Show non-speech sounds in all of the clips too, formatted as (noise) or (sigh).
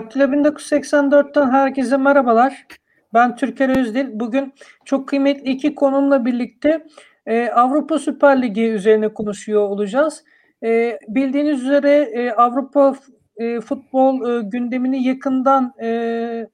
Daktilo 1984'ten herkese merhabalar. Ben Türker Özdil. Bugün çok kıymetli iki konumla birlikte e, Avrupa Süper Ligi üzerine konuşuyor olacağız. E, bildiğiniz üzere e, Avrupa e, futbol e, gündemini yakından e,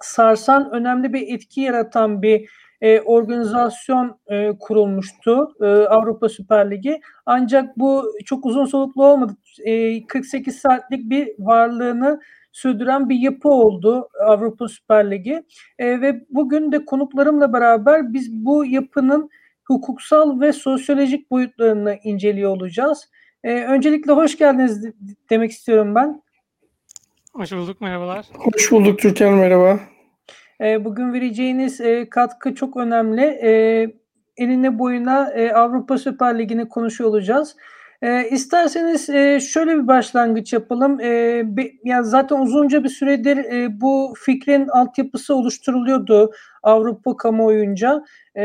sarsan, önemli bir etki yaratan bir e, organizasyon e, kurulmuştu e, Avrupa Süper Ligi. Ancak bu çok uzun soluklu olmadı. E, 48 saatlik bir varlığını sürdüren bir yapı oldu Avrupa Süper Ligi. E, ve bugün de konuklarımla beraber biz bu yapının hukuksal ve sosyolojik boyutlarını inceliyor olacağız. E, öncelikle hoş geldiniz demek istiyorum ben. Hoş bulduk, merhabalar. Hoş bulduk Türkan, merhaba. E, bugün vereceğiniz e, katkı çok önemli. E, enine boyuna e, Avrupa Süper Ligi'ni konuşuyor olacağız. E, isterseniz e, şöyle bir başlangıç yapalım. E, be, yani zaten uzunca bir süredir e, bu fikrin altyapısı oluşturuluyordu Avrupa kamuoyunca. E,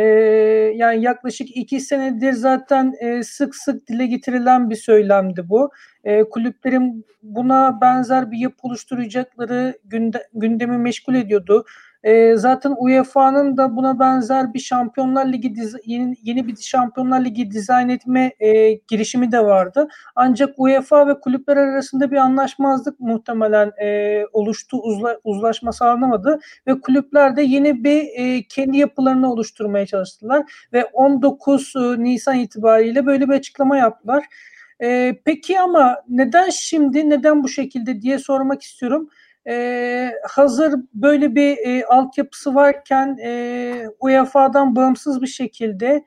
yani yaklaşık iki senedir zaten e, sık sık dile getirilen bir söylemdi bu. E, kulüplerin buna benzer bir yapı oluşturacakları günde, gündemi meşgul ediyordu. E, zaten UEFA'nın da buna benzer bir Şampiyonlar Ligi yeni, yeni bir Şampiyonlar Ligi dizayn etme e, girişimi de vardı. Ancak UEFA ve kulüpler arasında bir anlaşmazlık muhtemelen e, oluştu, uzla, uzlaşma sağlanamadı ve kulüpler de yeni bir e, kendi yapılarını oluşturmaya çalıştılar ve 19 e, Nisan itibariyle böyle bir açıklama yaptılar. E, peki ama neden şimdi, neden bu şekilde diye sormak istiyorum e, hazır böyle bir e, altyapısı varken e, UEFA'dan bağımsız bir şekilde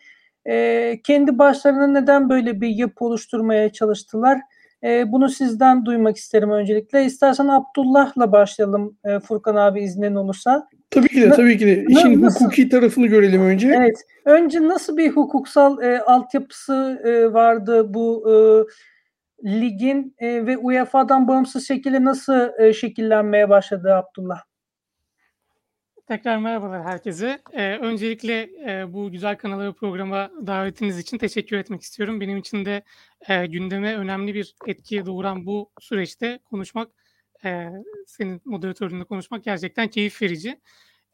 e, kendi başlarına neden böyle bir yapı oluşturmaya çalıştılar? E, bunu sizden duymak isterim öncelikle. İstersen Abdullah'la başlayalım e, Furkan abi iznin olursa. Tabii ki de tabii ki de. İşin nasıl, hukuki tarafını görelim önce. Evet. Önce nasıl bir hukuksal e, altyapısı e, vardı bu e, ligin e, ve UEFA'dan bağımsız şekilde nasıl e, şekillenmeye başladı Abdullah? Tekrar merhabalar herkese. Ee, öncelikle e, bu güzel kanala ve programa davetiniz için teşekkür etmek istiyorum. Benim için de e, gündeme önemli bir etki doğuran bu süreçte konuşmak, e, senin moderatörünle konuşmak gerçekten keyif verici.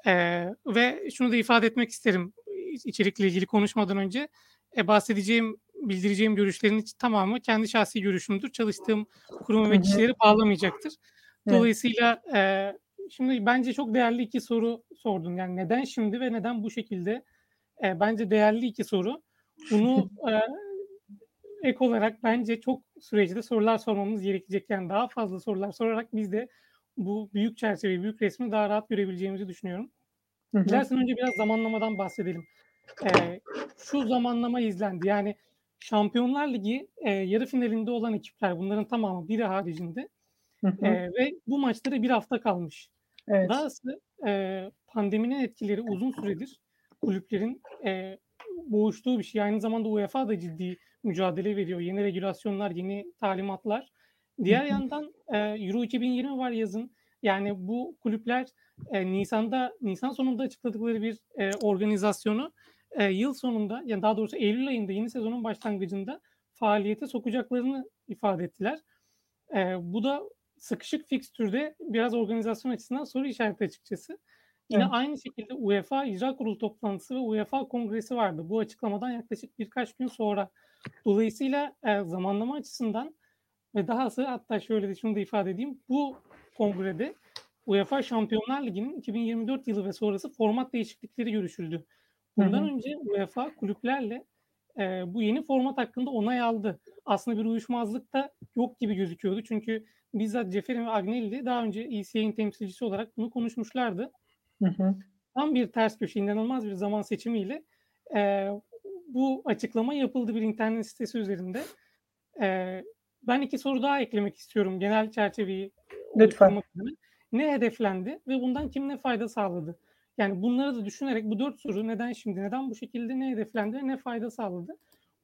E, ve şunu da ifade etmek isterim içerikle ilgili konuşmadan önce. E, bahsedeceğim bildireceğim görüşlerin tamamı kendi şahsi görüşümdür. Çalıştığım kurum ve kişileri bağlamayacaktır. Dolayısıyla e, şimdi bence çok değerli iki soru sordun. Yani neden şimdi ve neden bu şekilde? E, bence değerli iki soru. Bunu (laughs) e, ek olarak bence çok süreçte sorular sormamız gerekecek. Yani daha fazla sorular sorarak biz de bu büyük çerçeveyi, büyük resmi daha rahat görebileceğimizi düşünüyorum. Dilersen önce biraz zamanlamadan bahsedelim. Ee, şu zamanlama izlendi. Yani Şampiyonlar Ligi e, yarı finalinde olan ekipler bunların tamamı biri haricinde hı hı. E, ve bu maçları bir hafta kalmış. Evet. Dahası e, pandeminin etkileri uzun süredir kulüplerin e, boğuştuğu bir şey. Aynı zamanda UEFA da ciddi mücadele veriyor. Yeni regülasyonlar, yeni talimatlar. Diğer hı hı. yandan e, Euro 2020 var yazın. Yani bu kulüpler e, Nisan'da Nisan sonunda açıkladıkları bir e, organizasyonu e, yıl sonunda yani daha doğrusu Eylül ayında yeni sezonun başlangıcında faaliyete sokacaklarını ifade ettiler. E, bu da sıkışık fikstürde biraz organizasyon açısından soru işareti açıkçası. Yine evet. aynı şekilde UEFA İcra Kurulu toplantısı ve UEFA Kongresi vardı. Bu açıklamadan yaklaşık birkaç gün sonra. Dolayısıyla e, zamanlama açısından ve dahası hatta şöyle de şunu da ifade edeyim. Bu kongrede UEFA Şampiyonlar Ligi'nin 2024 yılı ve sonrası format değişiklikleri görüşüldü. Bundan hı hı. önce UEFA kulüplerle e, bu yeni format hakkında onay aldı. Aslında bir uyuşmazlık da yok gibi gözüküyordu. Çünkü bizzat Ceferin ve Agnelli daha önce ECA'nin temsilcisi olarak bunu konuşmuşlardı. Hı hı. Tam bir ters köşe, inanılmaz bir zaman seçimiyle e, bu açıklama yapıldı bir internet sitesi üzerinde. E, ben iki soru daha eklemek istiyorum genel çerçeveyi Lütfen. Ne hedeflendi ve bundan kim ne fayda sağladı? Yani bunları da düşünerek bu dört soru neden şimdi, neden bu şekilde, ne hedeflendi, ne fayda sağladı?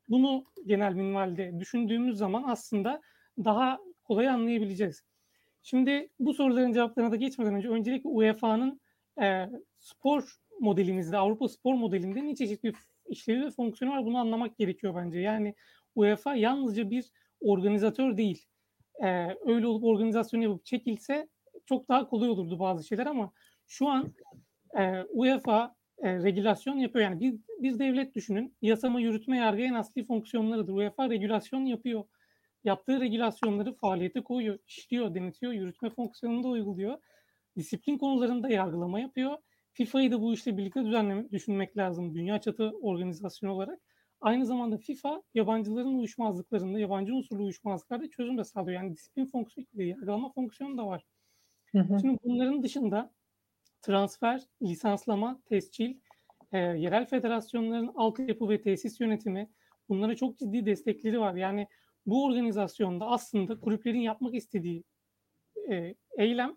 Bunu genel minvalde düşündüğümüz zaman aslında daha kolay anlayabileceğiz. Şimdi bu soruların cevaplarına da geçmeden önce öncelikle UEFA'nın e, spor modelimizde, Avrupa spor modelinde ne çeşit bir işlevi ve fonksiyonu var bunu anlamak gerekiyor bence. Yani UEFA yalnızca bir organizatör değil. E, öyle olup organizasyonu yapıp çekilse çok daha kolay olurdu bazı şeyler ama şu an e, UEFA e, regülasyon yapıyor. Yani bir, bir devlet düşünün. Yasama, yürütme, yargı en asli fonksiyonlarıdır. UEFA regülasyon yapıyor. Yaptığı regülasyonları faaliyete koyuyor, işliyor, denetiyor, yürütme fonksiyonunu da uyguluyor. Disiplin konularında yargılama yapıyor. FIFA'yı da bu işle birlikte düzenlemek, düşünmek lazım dünya çatı organizasyon olarak. Aynı zamanda FIFA yabancıların uyuşmazlıklarında, yabancı unsurlu uyuşmazlıklarda çözüm de sağlıyor. Yani disiplin fonksiyonu, yargılama fonksiyonu da var. Hı hı. Şimdi bunların dışında transfer, lisanslama, tescil, e, yerel federasyonların altyapı ve tesis yönetimi bunlara çok ciddi destekleri var. Yani bu organizasyonda aslında kulüplerin yapmak istediği e, eylem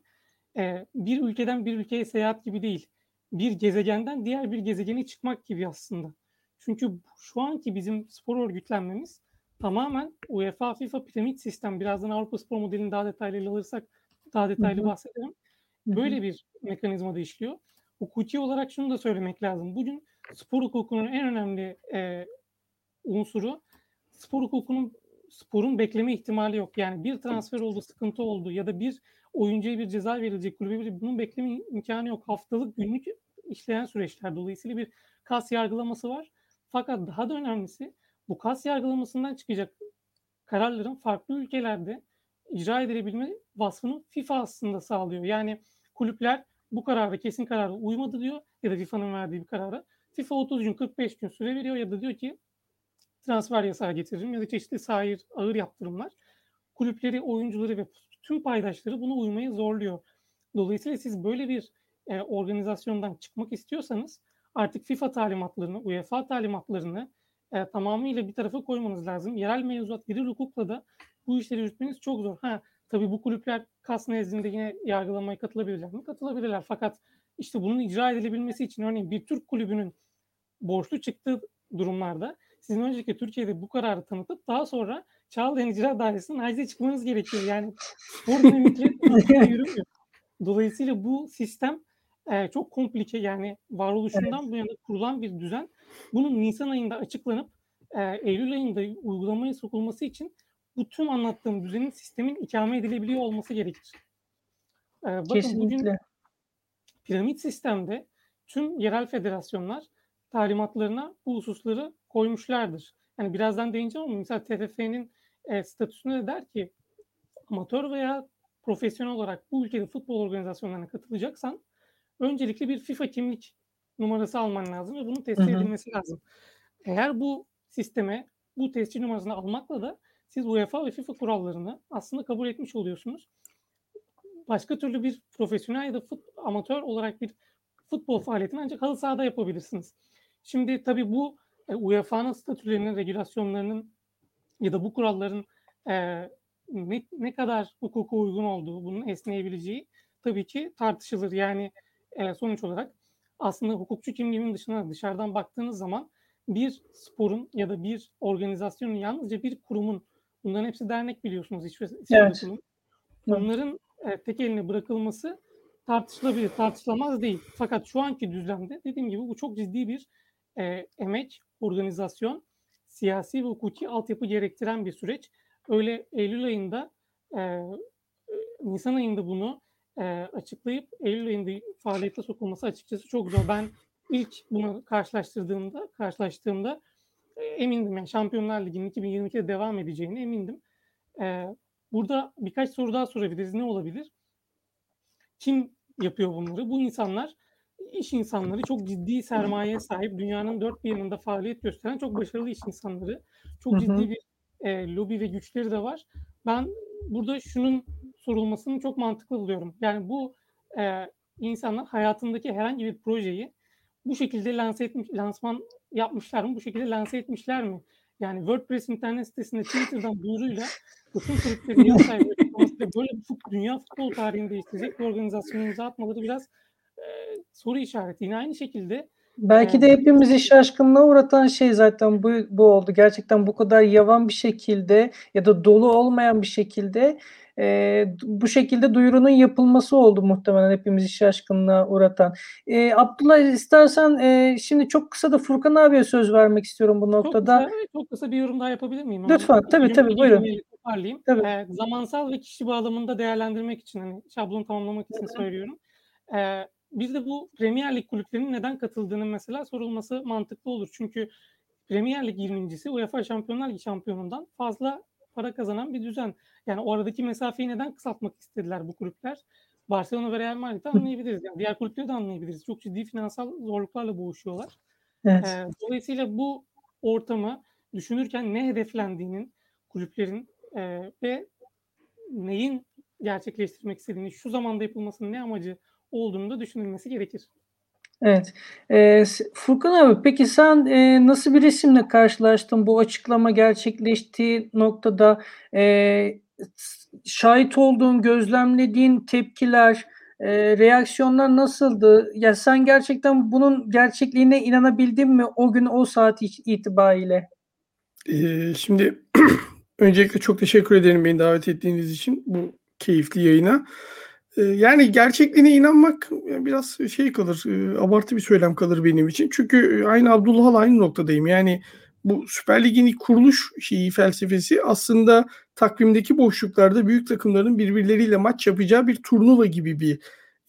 e, bir ülkeden bir ülkeye seyahat gibi değil. Bir gezegenden diğer bir gezegene çıkmak gibi aslında. Çünkü şu anki bizim spor örgütlenmemiz tamamen UEFA FIFA piramit sistem. Birazdan Avrupa spor modelini daha detaylı alırsak daha detaylı bahsederim. Böyle bir mekanizmada işliyor. Hukuki olarak şunu da söylemek lazım. Bugün spor hukukunun en önemli e, unsuru spor hukukunun sporun bekleme ihtimali yok. Yani bir transfer oldu, sıkıntı oldu ya da bir oyuncuya bir ceza verilecek kulübe bir bunun bekleme imkanı yok. Haftalık, günlük işleyen süreçler. Dolayısıyla bir kas yargılaması var. Fakat daha da önemlisi bu kas yargılamasından çıkacak kararların farklı ülkelerde icra edilebilme vasfını FIFA aslında sağlıyor. Yani kulüpler bu karara kesin karara uymadı diyor ya da FIFA'nın verdiği bir karara. FIFA 30 gün 45 gün süre veriyor ya da diyor ki transfer yasağı getiririm ya da çeşitli sahir ağır yaptırımlar. Kulüpleri, oyuncuları ve tüm paydaşları buna uymaya zorluyor. Dolayısıyla siz böyle bir e, organizasyondan çıkmak istiyorsanız artık FIFA talimatlarını, UEFA talimatlarını e, tamamıyla bir tarafa koymanız lazım. Yerel mevzuat, yerel hukukla da bu işleri yürütmeniz çok zor. Ha, tabii bu kulüpler kas nezdinde yine yargılamaya katılabilirler mi? Katılabilirler. Fakat işte bunun icra edilebilmesi için örneğin bir Türk kulübünün borçlu çıktığı durumlarda sizin önceki Türkiye'de bu kararı tanıtıp daha sonra Çağlayan İcra Dairesi'nin acize çıkmanız gerekiyor. Yani spor (laughs) dinamikleri yürümüyor. Dolayısıyla bu sistem e, çok komplike yani varoluşundan evet. bu yana kurulan bir düzen. Bunun Nisan ayında açıklanıp e, Eylül ayında uygulamaya sokulması için bu tüm anlattığım düzenin sistemin ikame edilebiliyor olması gerekir. E, bakın Kesinlikle. bugün piramit sistemde tüm yerel federasyonlar talimatlarına bu hususları koymuşlardır. Yani birazdan değineceğim ama mesela TFF'nin e, statüsünde de der ki amatör veya profesyonel olarak bu ülkede futbol organizasyonlarına katılacaksan öncelikle bir FIFA kimlik numarası alman lazım ve bunun tescil edilmesi lazım. Eğer bu sisteme bu tescil numarasını almakla da siz UEFA ve FIFA kurallarını aslında kabul etmiş oluyorsunuz. Başka türlü bir profesyonel ya da fut, amatör olarak bir futbol faaliyetini ancak halı sahada yapabilirsiniz. Şimdi tabii bu e, UEFA'nın statülerinin, regülasyonlarının ya da bu kuralların e, ne, ne kadar hukuka uygun olduğu, bunun esneyebileceği tabii ki tartışılır. Yani e, sonuç olarak aslında hukukçu kimliğinin dışına dışarıdan baktığınız zaman bir sporun ya da bir organizasyonun yalnızca bir kurumun bunların hepsi dernek biliyorsunuz hiçbir Evet. kurum. Onların e, tek eline bırakılması tartışılabilir, tartışılamaz değil. Fakat şu anki düzlemde dediğim gibi bu çok ciddi bir e, emek, organizasyon, siyasi ve hukuki altyapı gerektiren bir süreç. Öyle Eylül ayında, e, Nisan ayında bunu e, açıklayıp Eylül ayında faaliyete sokulması açıkçası çok zor. Ben ilk bunu karşılaştırdığımda, karşılaştığımda e, emindim yani Şampiyonlar Ligi'nin 2022'de devam edeceğine emindim. E, burada birkaç soru daha sorabiliriz. Ne olabilir? Kim yapıyor bunları? Bu insanlar iş insanları, çok ciddi sermayeye sahip, dünyanın dört bir yanında faaliyet gösteren çok başarılı iş insanları. Çok Hı hı. ciddi bir e, lobi ve güçleri de var. Ben burada şunun sorulmasını çok mantıklı buluyorum. Yani bu e, insanlar hayatındaki herhangi bir projeyi bu şekilde lanse etmiş, lansman yapmışlar mı? Bu şekilde lanse etmişler mi? Yani WordPress internet sitesinde Twitter'dan duyuruyla bütün kulüplerin (laughs) yıl sahibi açıklamasıyla böyle bir dünya futbol tarihini değiştirecek bir organizasyonu imza atmaları biraz e, soru işareti. Yine aynı şekilde Belki de hepimizi şaşkınlığa uğratan şey zaten bu, bu oldu. Gerçekten bu kadar yavan bir şekilde ya da dolu olmayan bir şekilde e, bu şekilde duyurunun yapılması oldu muhtemelen hepimizi şaşkınlığa uğratan. E, Abdullah istersen e, şimdi çok kısa da Furkan abiye söz vermek istiyorum bu noktada. Çok kısa, çok kısa bir yorum daha yapabilir miyim? Lütfen tabii tabii buyurun. Tabii. E, zamansal ve kişi bağlamında değerlendirmek için hani şablonu tamamlamak için Hı-hı. söylüyorum. E, bir de bu Premier Lig kulüplerinin neden katıldığının mesela sorulması mantıklı olur. Çünkü Premier Lig 20.si UEFA Şampiyonlar Ligi şampiyonundan fazla para kazanan bir düzen. Yani o aradaki mesafeyi neden kısaltmak istediler bu kulüpler? Barcelona ve Real Madrid'i anlayabiliriz. Yani diğer kulüpleri de anlayabiliriz. Çok ciddi finansal zorluklarla boğuşuyorlar. Evet. Ee, dolayısıyla bu ortamı düşünürken ne hedeflendiğinin kulüplerin e, ve neyin gerçekleştirmek istediğini, şu zamanda yapılmasının ne amacı olduğunu da düşünülmesi gerekir. Evet. Eee, Furkan abi peki sen, eee, nasıl bir resimle karşılaştın bu açıklama gerçekleştiği noktada? Eee, şahit olduğun, gözlemlediğin tepkiler, eee, reaksiyonlar nasıldı? Ya, sen gerçekten bunun gerçekliğine inanabildin mi o gün, o saat itibariyle? Eee, şimdi (clears throat) öncelikle çok teşekkür ederim beni davet ettiğiniz için bu keyifli yayına yani gerçekliğine inanmak biraz şey kalır, abartı bir söylem kalır benim için. Çünkü aynı Abdullah'la aynı noktadayım. Yani bu Süper Lig'in kuruluş şeyi felsefesi aslında takvimdeki boşluklarda büyük takımların birbirleriyle maç yapacağı bir turnuva gibi bir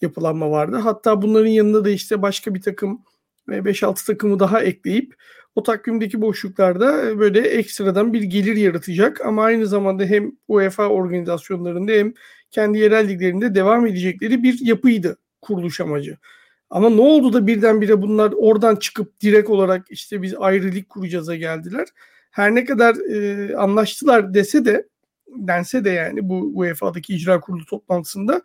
yapılanma vardı. Hatta bunların yanında da işte başka bir takım 5-6 takımı daha ekleyip o takvimdeki boşluklarda böyle ekstradan bir gelir yaratacak ama aynı zamanda hem UEFA organizasyonlarında hem kendi yerel liglerinde devam edecekleri bir yapıydı kuruluş amacı. Ama ne oldu da birdenbire bunlar oradan çıkıp direkt olarak işte biz ayrı lig kuracağız'a geldiler. Her ne kadar e, anlaştılar dese de dense de yani bu UEFA'daki icra kurulu toplantısında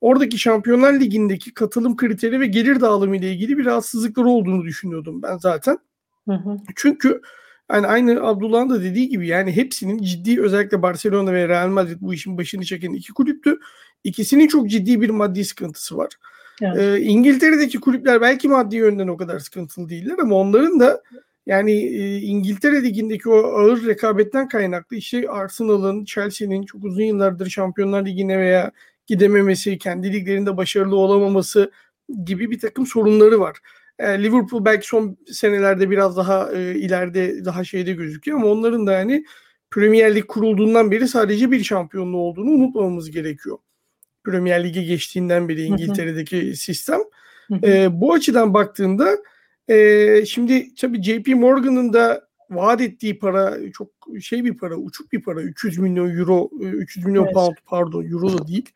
oradaki Şampiyonlar Ligi'ndeki katılım kriteri ve gelir dağılımı ile ilgili bir rahatsızlıkları olduğunu düşünüyordum ben zaten. Hı hı. Çünkü yani aynı Abdullah'ın da dediği gibi yani hepsinin ciddi özellikle Barcelona ve Real Madrid bu işin başını çeken iki kulüptü. İkisinin çok ciddi bir maddi sıkıntısı var. Evet. Ee, İngiltere'deki kulüpler belki maddi yönden o kadar sıkıntılı değiller ama onların da yani e, İngiltere Ligi'ndeki o ağır rekabetten kaynaklı işte Arsenal'ın, Chelsea'nin çok uzun yıllardır Şampiyonlar Ligi'ne veya gidememesi, kendi liglerinde başarılı olamaması gibi bir takım sorunları var. E, Liverpool belki son senelerde biraz daha e, ileride daha şeyde gözüküyor ama onların da yani Premier Lig kurulduğundan beri sadece bir şampiyonluğu olduğunu unutmamamız gerekiyor. Premier Lig'e geçtiğinden beri İngiltere'deki sistem. E, bu açıdan baktığında e, şimdi tabii JP Morgan'ın da vaat ettiği para çok şey bir para, uçuk bir para. 300 milyon euro, 300 milyon evet. pound pardon, euro da değil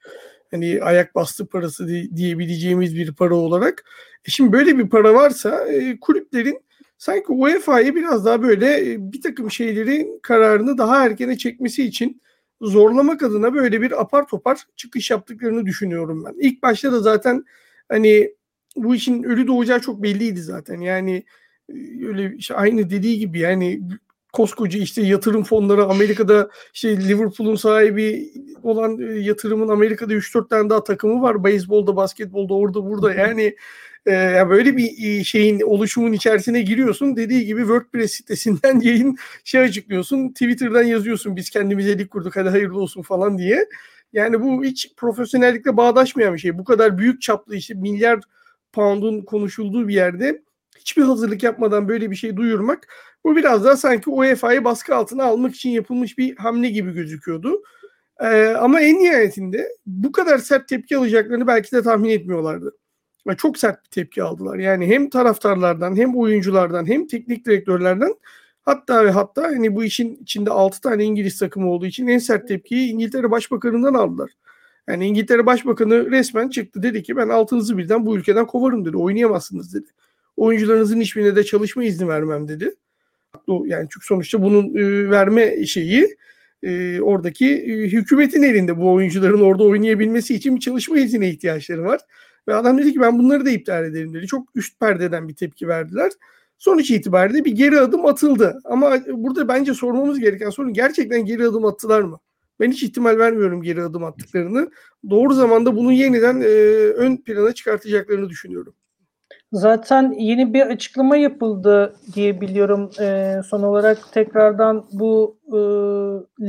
hani ayak bastı parası diyebileceğimiz bir para olarak. E şimdi böyle bir para varsa e, kulüplerin sanki UEFA'ya biraz daha böyle e, bir takım şeylerin kararını daha erkene çekmesi için zorlamak adına böyle bir apar topar çıkış yaptıklarını düşünüyorum ben. İlk başta da zaten hani bu işin ölü doğacağı çok belliydi zaten. Yani e, öyle işte aynı dediği gibi yani koskoca işte yatırım fonları Amerika'da işte Liverpool'un sahibi olan e, yatırımın Amerika'da 3-4 tane daha takımı var. Beyzbolda, basketbolda, orada burada yani e, yani böyle bir e, şeyin oluşumun içerisine giriyorsun. Dediği gibi WordPress sitesinden (laughs) yayın şey açıklıyorsun. Twitter'dan yazıyorsun biz kendimize lig kurduk hadi hayırlı olsun falan diye. Yani bu hiç profesyonellikle bağdaşmayan bir şey. Bu kadar büyük çaplı işte milyar pound'un konuşulduğu bir yerde hiçbir hazırlık yapmadan böyle bir şey duyurmak bu biraz daha sanki UEFA'yı baskı altına almak için yapılmış bir hamle gibi gözüküyordu. Ee, ama en nihayetinde bu kadar sert tepki alacaklarını belki de tahmin etmiyorlardı. Ve çok sert bir tepki aldılar. Yani hem taraftarlardan hem oyunculardan hem teknik direktörlerden hatta ve hatta hani bu işin içinde 6 tane İngiliz takımı olduğu için en sert tepkiyi İngiltere Başbakanı'ndan aldılar. Yani İngiltere Başbakanı resmen çıktı dedi ki ben altınızı birden bu ülkeden kovarım dedi. Oynayamazsınız dedi. Oyuncularınızın hiçbirine de çalışma izni vermem dedi. Yani çünkü sonuçta bunun e, verme şeyi e, oradaki e, hükümetin elinde bu oyuncuların orada oynayabilmesi için bir çalışma iznine ihtiyaçları var. Ve adam dedi ki ben bunları da iptal ederim dedi. Çok üst perdeden bir tepki verdiler. Sonuç itibariyle bir geri adım atıldı. Ama burada bence sormamız gereken soru gerçekten geri adım attılar mı? Ben hiç ihtimal vermiyorum geri adım attıklarını. Doğru zamanda bunu yeniden e, ön plana çıkartacaklarını düşünüyorum. Zaten yeni bir açıklama yapıldı diye biliyorum. E, son olarak tekrardan bu e,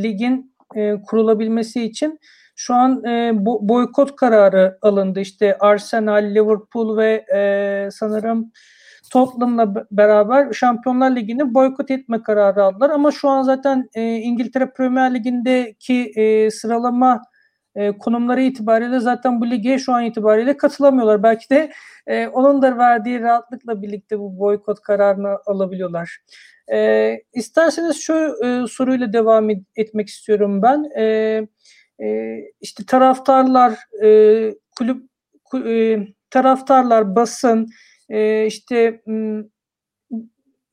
ligin e, kurulabilmesi için şu an e, bo- boykot kararı alındı. İşte Arsenal, Liverpool ve e, sanırım Tottenham'la beraber Şampiyonlar Ligi'ni boykot etme kararı aldılar. Ama şu an zaten e, İngiltere Premier Ligi'ndeki e, sıralama e, konumları itibariyle zaten bu lige şu an itibariyle katılamıyorlar. Belki de e, onun da verdiği rahatlıkla birlikte bu boykot kararını alabiliyorlar. E, isterseniz şu e, soruyla devam et, etmek istiyorum ben. E, e, işte taraftarlar, e, kulüp, e, taraftarlar, basın, e, işte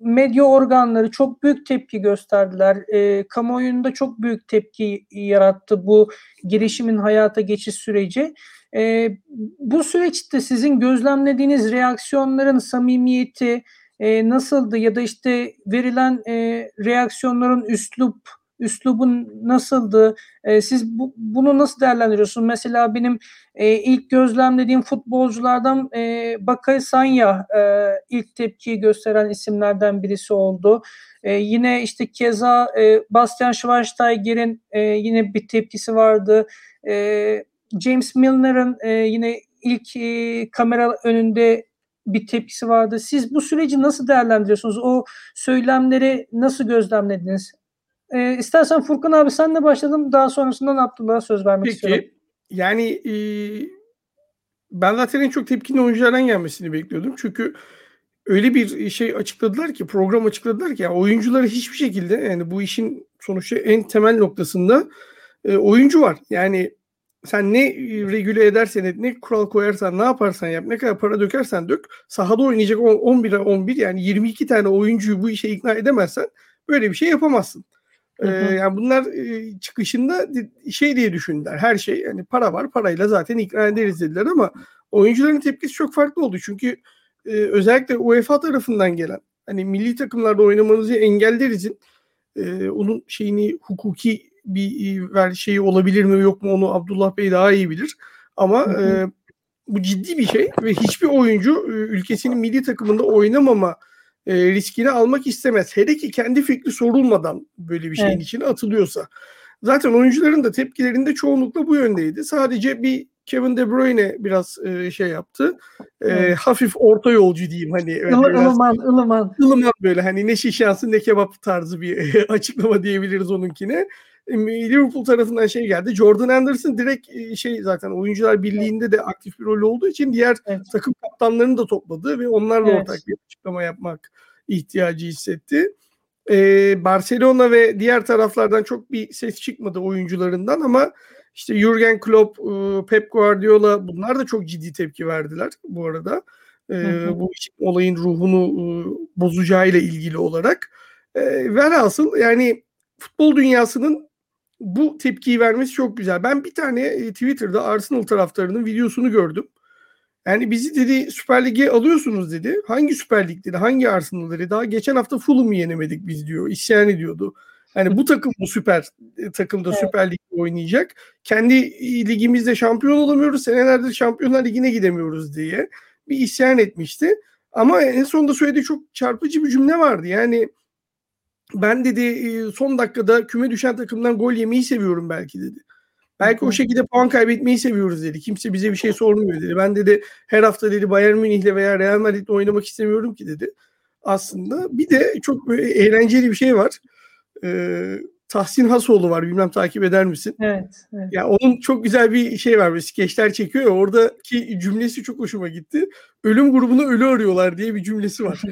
medya organları çok büyük tepki gösterdiler. E, kamuoyunda çok büyük tepki yarattı bu girişimin hayata geçiş süreci. E, bu süreçte sizin gözlemlediğiniz reaksiyonların samimiyeti e, nasıldı ya da işte verilen e, reaksiyonların üslup üslubun nasıldı? E, siz bu, bunu nasıl değerlendiriyorsunuz? Mesela benim e, ilk gözlemlediğim futbolculardan e, Bakay Sanya e, ilk tepkiyi gösteren isimlerden birisi oldu. E, yine işte keza e, Bastian Schweinsteiger'in e, yine bir tepkisi vardı. E, James Milner'ın e, yine ilk e, kamera önünde bir tepkisi vardı. Siz bu süreci nasıl değerlendiriyorsunuz? O söylemleri nasıl gözlemlediniz? E, istersen Furkan abi senle başladım. Daha sonrasında Abdullah'a söz vermek Peki, istiyorum. Yani e, ben zaten en çok tepkinin oyunculardan gelmesini bekliyordum. Çünkü öyle bir şey açıkladılar ki, program açıkladılar ki yani oyuncuları hiçbir şekilde yani bu işin sonuçta en temel noktasında e, oyuncu var. Yani sen ne regüle edersen et, ne kural koyarsan, ne yaparsan yap, ne kadar para dökersen dök, sahada oynayacak 11'e 11 yani 22 tane oyuncuyu bu işe ikna edemezsen böyle bir şey yapamazsın. Ee, yani bunlar e, çıkışında şey diye düşündüler. Her şey yani para var parayla zaten ikna ederiz dediler ama oyuncuların tepkisi çok farklı oldu. Çünkü e, özellikle UEFA tarafından gelen hani milli takımlarda oynamanızı engellerizin e, onun şeyini hukuki bir ver şeyi olabilir mi yok mu onu Abdullah Bey daha iyi bilir. Ama e, bu ciddi bir şey ve hiçbir oyuncu e, ülkesinin milli takımında oynamama e, riskini almak istemez. Hele ki kendi fikri sorulmadan böyle bir şeyin evet. içine atılıyorsa. Zaten oyuncuların da tepkilerinde çoğunlukla bu yöndeydi. Sadece bir Kevin De Bruyne biraz e, şey yaptı. E, evet. Hafif orta yolcu diyeyim hani. Öyle ılıman, ılıman. Ilıman böyle hani ne şişansı ne kebap tarzı bir (laughs) açıklama diyebiliriz onunkine. Liverpool tarafından şey geldi. Jordan Anderson direkt şey zaten oyuncular birliğinde de aktif bir rol olduğu için diğer evet. takım kaptanlarını da topladı ve onlarla evet. ortak bir açıklama yapmak ihtiyacı hissetti. Ee, Barcelona ve diğer taraflardan çok bir ses çıkmadı oyuncularından ama işte Jurgen Klopp, Pep Guardiola bunlar da çok ciddi tepki verdiler bu arada. Ee, bu olayın ruhunu bozacağıyla ilgili olarak. Ee, velhasıl yani futbol dünyasının bu tepkiyi vermesi çok güzel. Ben bir tane e, Twitter'da Arsenal taraftarının videosunu gördüm. Yani bizi dedi Süper Lig'e alıyorsunuz dedi. Hangi Süper Lig dedi? Hangi Arsenal dedi? Daha geçen hafta Fulham'ı yenemedik biz diyor. İsyan ediyordu. Yani bu takım bu süper e, takımda evet. Süper Lig'de oynayacak. Kendi ligimizde şampiyon olamıyoruz. Senelerdir Şampiyonlar Ligi'ne gidemiyoruz diye bir isyan etmişti. Ama en sonunda söylediği çok çarpıcı bir cümle vardı. Yani ben dedi son dakikada küme düşen takımdan gol yemeyi seviyorum belki dedi. Belki o şekilde puan kaybetmeyi seviyoruz dedi. Kimse bize bir şey sormuyor dedi. Ben dedi her hafta dedi Bayern Münih'le veya Real Madrid'le oynamak istemiyorum ki dedi. Aslında bir de çok eğlenceli bir şey var. Ee, Tahsin Hasoğlu var. Bilmem takip eder misin? Evet. evet. Ya onun çok güzel bir şey var. Böyle skeçler çekiyor ya. Oradaki cümlesi çok hoşuma gitti. Ölüm grubunu ölü arıyorlar diye bir cümlesi var.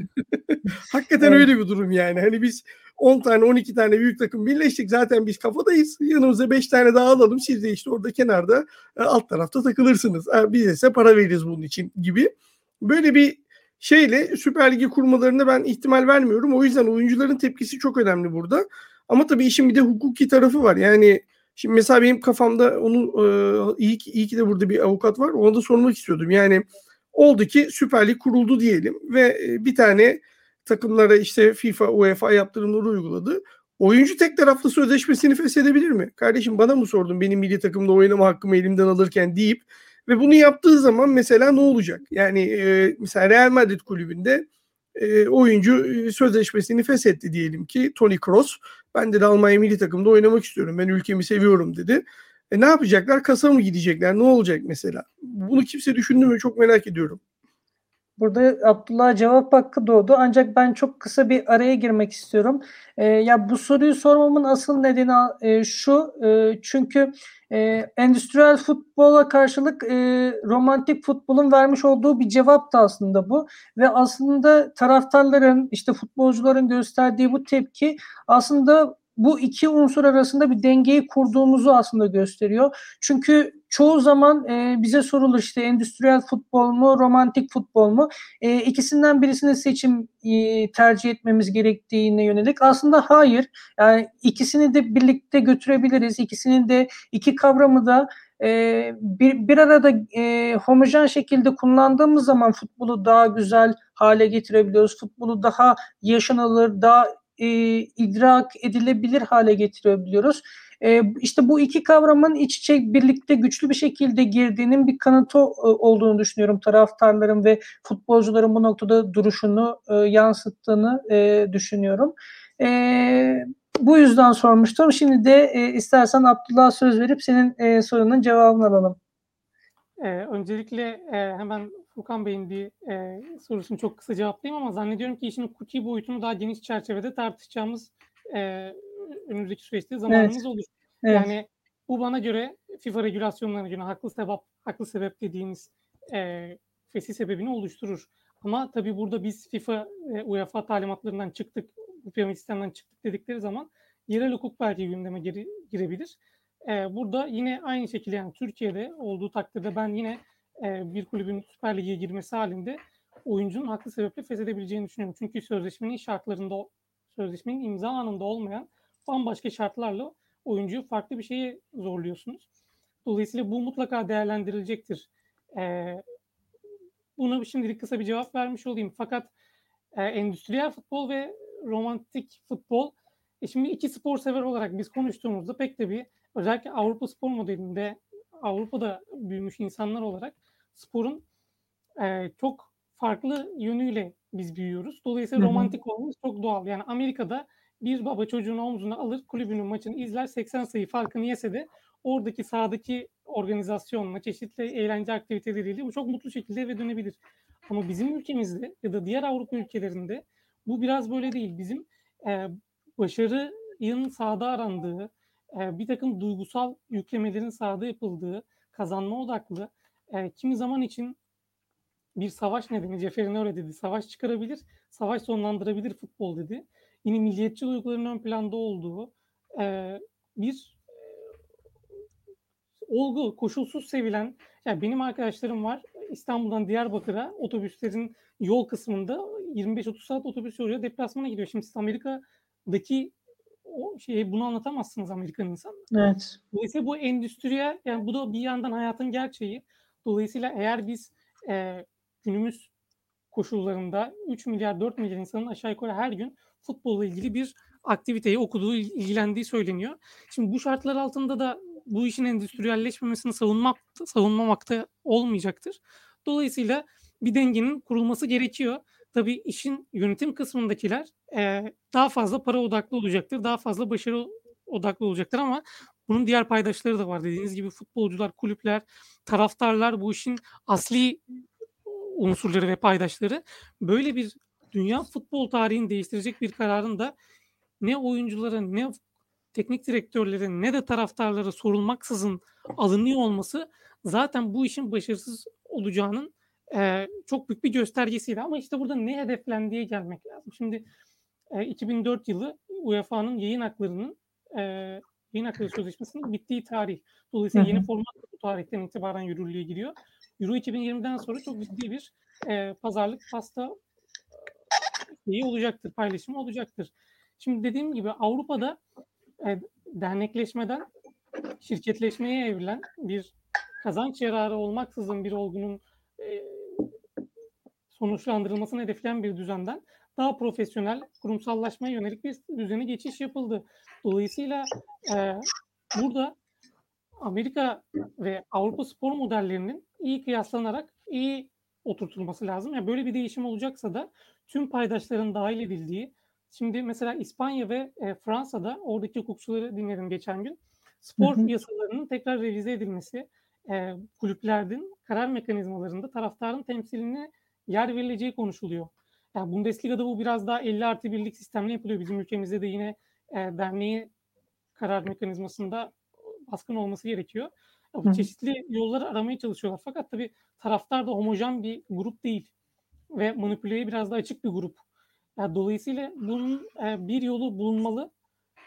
(laughs) Hakikaten evet. öyle bir durum yani. Hani biz 10 tane 12 tane büyük takım birleştik. Zaten biz kafadayız. Yanımıza 5 tane daha alalım. Siz de işte orada kenarda e, alt tarafta takılırsınız. E, biz ise para veririz bunun için gibi. Böyle bir şeyle Süper Ligi kurmalarına ben ihtimal vermiyorum. O yüzden oyuncuların tepkisi çok önemli burada. Ama tabii işin bir de hukuki tarafı var. Yani şimdi mesela benim kafamda onu e, iyi, ki, iyi ki de burada bir avukat var. Ona da sormak istiyordum. Yani oldu ki Süper Lig kuruldu diyelim ve bir tane takımlara işte FIFA, UEFA yaptırımları uyguladı. Oyuncu tek taraflı sözleşmesini feshedebilir mi? Kardeşim bana mı sordun benim milli takımda oynama hakkımı elimden alırken deyip ve bunu yaptığı zaman mesela ne olacak? Yani e, mesela Real Madrid kulübünde e, oyuncu e, sözleşmesini feshetti diyelim ki Toni Kroos. Ben de Almanya milli takımda oynamak istiyorum. Ben ülkemi seviyorum dedi. E ne yapacaklar? Kasa mı gidecekler? Ne olacak mesela? Bunu kimse düşündü mü? Çok merak ediyorum. Burada Abdullah cevap hakkı doğdu. Ancak ben çok kısa bir araya girmek istiyorum. Ee, ya bu soruyu sormamın asıl nedeni e, şu. E, çünkü e, endüstriyel futbola karşılık e, romantik futbolun vermiş olduğu bir cevap da aslında bu. Ve aslında taraftarların, işte futbolcuların gösterdiği bu tepki aslında bu iki unsur arasında bir dengeyi kurduğumuzu aslında gösteriyor. Çünkü çoğu zaman e, bize sorulur işte endüstriyel futbol mu, romantik futbol mu? E, ikisinden birisini seçim e, tercih etmemiz gerektiğine yönelik. Aslında hayır. Yani ikisini de birlikte götürebiliriz. İkisinin de iki kavramı da e, bir, bir arada e, homojen şekilde kullandığımız zaman futbolu daha güzel hale getirebiliyoruz. Futbolu daha yaşanılır, daha e, idrak edilebilir hale getirebiliyoruz. E, işte bu iki kavramın iç içe birlikte güçlü bir şekilde girdiğinin bir kanıtı e, olduğunu düşünüyorum. Taraftarların ve futbolcuların bu noktada duruşunu e, yansıttığını e, düşünüyorum. E, bu yüzden sormuştum. Şimdi de e, istersen Abdullah söz verip senin e, sorunun cevabını alalım. Ee, öncelikle e, hemen Furkan Bey'in bir e, sorusunu çok kısa cevaplayayım ama zannediyorum ki işin hukuki boyutunu daha geniş çerçevede tartışacağımız e, önümüzdeki süreçte zamanımız Evet. olur. Evet. Yani bu bana göre FIFA regülasyonlarına göre haklı sebep, haklı sebep dediğimiz e, fesih sebebini oluşturur. Ama tabii burada biz FIFA ve UEFA talimatlarından çıktık, bu piramit sistemden çıktık dedikleri zaman yerel hukuk belki gündeme gire, girebilir. E, burada yine aynı şekilde yani Türkiye'de olduğu takdirde ben yine e, bir kulübün Süper Lig'e girmesi halinde oyuncunun haklı sebeple feshedebileceğini düşünüyorum. Çünkü sözleşmenin şartlarında sözleşmenin imza anında olmayan bambaşka şartlarla oyuncuyu farklı bir şeye zorluyorsunuz. Dolayısıyla bu mutlaka değerlendirilecektir. Ee, buna şimdilik kısa bir cevap vermiş olayım. Fakat e, endüstriyel futbol ve romantik futbol e şimdi iki spor sever olarak biz konuştuğumuzda pek de bir özellikle Avrupa spor modelinde Avrupa'da büyümüş insanlar olarak sporun e, çok farklı yönüyle biz büyüyoruz. Dolayısıyla Hı hı. romantik olmamız çok doğal. Yani Amerika'da bir baba çocuğunu omzuna alır, kulübünün maçını izler, 80 sayı farkını yese de oradaki sahadaki organizasyonla, çeşitli eğlence aktiviteleriyle bu çok mutlu şekilde eve dönebilir. Ama bizim ülkemizde ya da diğer Avrupa ülkelerinde bu biraz böyle değil. Bizim e, başarının sahada arandığı, e, bir takım duygusal yüklemelerin sahada yapıldığı, kazanma odaklı, e, kimi zaman için bir savaş nedeni, Ceferin öyle dedi, savaş çıkarabilir, savaş sonlandırabilir futbol dedi. Yine milliyetçi duyguların ön planda olduğu e, bir e, olgu, koşulsuz sevilen, yani benim arkadaşlarım var İstanbul'dan Diyarbakır'a otobüslerin yol kısmında 25-30 saat otobüs yoluyla deplasmana gidiyor. Şimdi siz Amerika'daki o şeyi bunu anlatamazsınız Amerikan insanına. Evet. Dolayısıyla bu endüstriye yani bu da bir yandan hayatın gerçeği. Dolayısıyla eğer biz e, günümüz koşullarında 3 milyar 4 milyar insanın aşağı yukarı her gün futbolla ilgili bir aktiviteyi okuduğu, ilgilendiği söyleniyor. Şimdi bu şartlar altında da bu işin endüstriyelleşmemesini savunmak savunmamakta olmayacaktır. Dolayısıyla bir dengenin kurulması gerekiyor. Tabii işin yönetim kısmındakiler e, daha fazla para odaklı olacaktır, daha fazla başarı odaklı olacaktır ama bunun diğer paydaşları da var. Dediğiniz gibi futbolcular, kulüpler, taraftarlar bu işin asli unsurları ve paydaşları. Böyle bir dünya futbol tarihini değiştirecek bir kararın da ne oyunculara ne teknik direktörlere ne de taraftarlara sorulmaksızın alınıyor olması zaten bu işin başarısız olacağının e, çok büyük bir göstergesiydi. Ama işte burada ne hedeflendiğe gelmek lazım. Şimdi e, 2004 yılı UEFA'nın yayın haklarının e, yayın hakları sözleşmesinin bittiği tarih. Dolayısıyla yeni format bu tarihten itibaren yürürlüğe giriyor. Euro 2020'den sonra çok ciddi bir e, pazarlık pasta şeyi olacaktır, paylaşımı olacaktır. Şimdi dediğim gibi Avrupa'da e, dernekleşmeden şirketleşmeye evrilen bir kazanç yararı olmaksızın bir olgunun e, sonuçlandırılmasını hedefleyen bir düzenden daha profesyonel, kurumsallaşmaya yönelik bir düzene geçiş yapıldı. Dolayısıyla e, burada Amerika ve Avrupa spor modellerinin iyi kıyaslanarak iyi oturtulması lazım. Yani böyle bir değişim olacaksa da tüm paydaşların dahil edildiği, şimdi mesela İspanya ve e, Fransa'da oradaki hukukçuları dinledim geçen gün. Spor Hı hı. yasalarının tekrar revize edilmesi, eee, kulüplerin karar mekanizmalarında taraftarın temsiline yer verileceği konuşuluyor. Ya, Bundesliga'da bu biraz daha 50+1'lik sistemle yapılıyor. Bizim ülkemizde de yine, eee, derneği karar mekanizmasında baskın olması gerekiyor. Ya, bu çeşitli yolları aramaya çalışıyorlar. Fakat tabii taraftar da homojen bir grup değil ve manipüleye biraz da açık bir grup. Ya, dolayısıyla bunun, eee, bir yolu bulunmalı.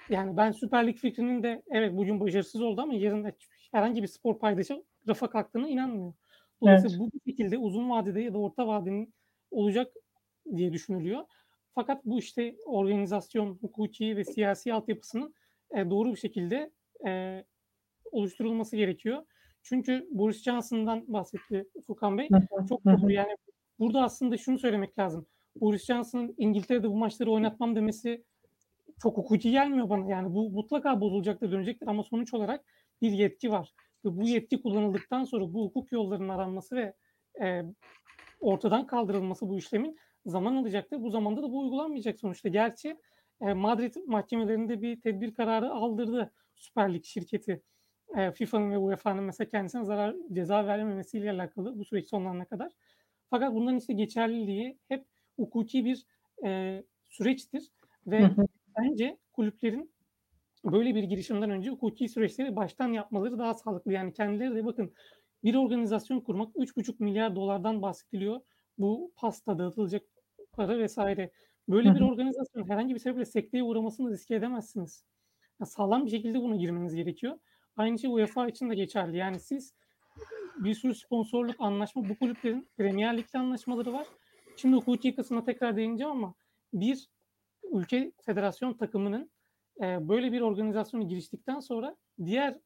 Yani ben Süper Lig fikrinin de evet bugün başarısız oldu ama yarın herhangi bir spor paydaşı rafa kalktığına inanmıyor. Dolayısıyla Evet. bu şekilde uzun vadede ya da orta vadenin olacak diye düşünülüyor. Fakat bu işte organizasyon, hukuki ve siyasi altyapısının, eee, doğru bir şekilde, eee, oluşturulması gerekiyor. Çünkü Boris Johnson'dan bahsetti Furkan Bey. Çok doğru. Yani burada aslında şunu söylemek lazım. Boris Johnson'ın İngiltere'de bu maçları oynatmam demesi çok hukuki gelmiyor bana. Yani bu mutlaka bozulacaktır, dönecektir ama sonuç olarak bir yetki var ve bu yetki kullanıldıktan sonra bu hukuk yollarının aranması ve, eee, ortadan kaldırılması bu işlemin zaman alacaktır. Bu zamanda da bu uygulanmayacak sonuçta. Gerçi, eee, Madrid mahkemelerinde bir tedbir kararı aldırdı Süper Lig şirketi. Eee, FIFA'nın ve UEFA'nın mesela kendisine zarar ceza vermemesiyle alakalı bu süreç sonlanana kadar. Fakat bunların işte geçerliliği hep hukuki bir, eee, süreçtir ve hı. bence kulüplerin böyle bir girişimden önce hukuki süreçleri baştan yapmaları daha sağlıklı. Yani kendileri de bakın bir organizasyon kurmak $3,5 milyar bahsediliyor. Bu pasta, dağıtılacak para. Hı Böyle bir hı. organizasyonun herhangi bir sebeple sekteye uğramasını riske edemezsiniz. Ya, sağlam bir şekilde buna girmeniz gerekiyor. Aynı şey UEFA için de geçerli. Yani siz bir sürü sponsorluk, anlaşma bu kulüplerin Premier Lig'le anlaşmaları var. Şimdi hukuki kısmına tekrar değineceğim ama bir ülke federasyon takımının, eee, böyle bir organizasyona giriştikten sonra diğer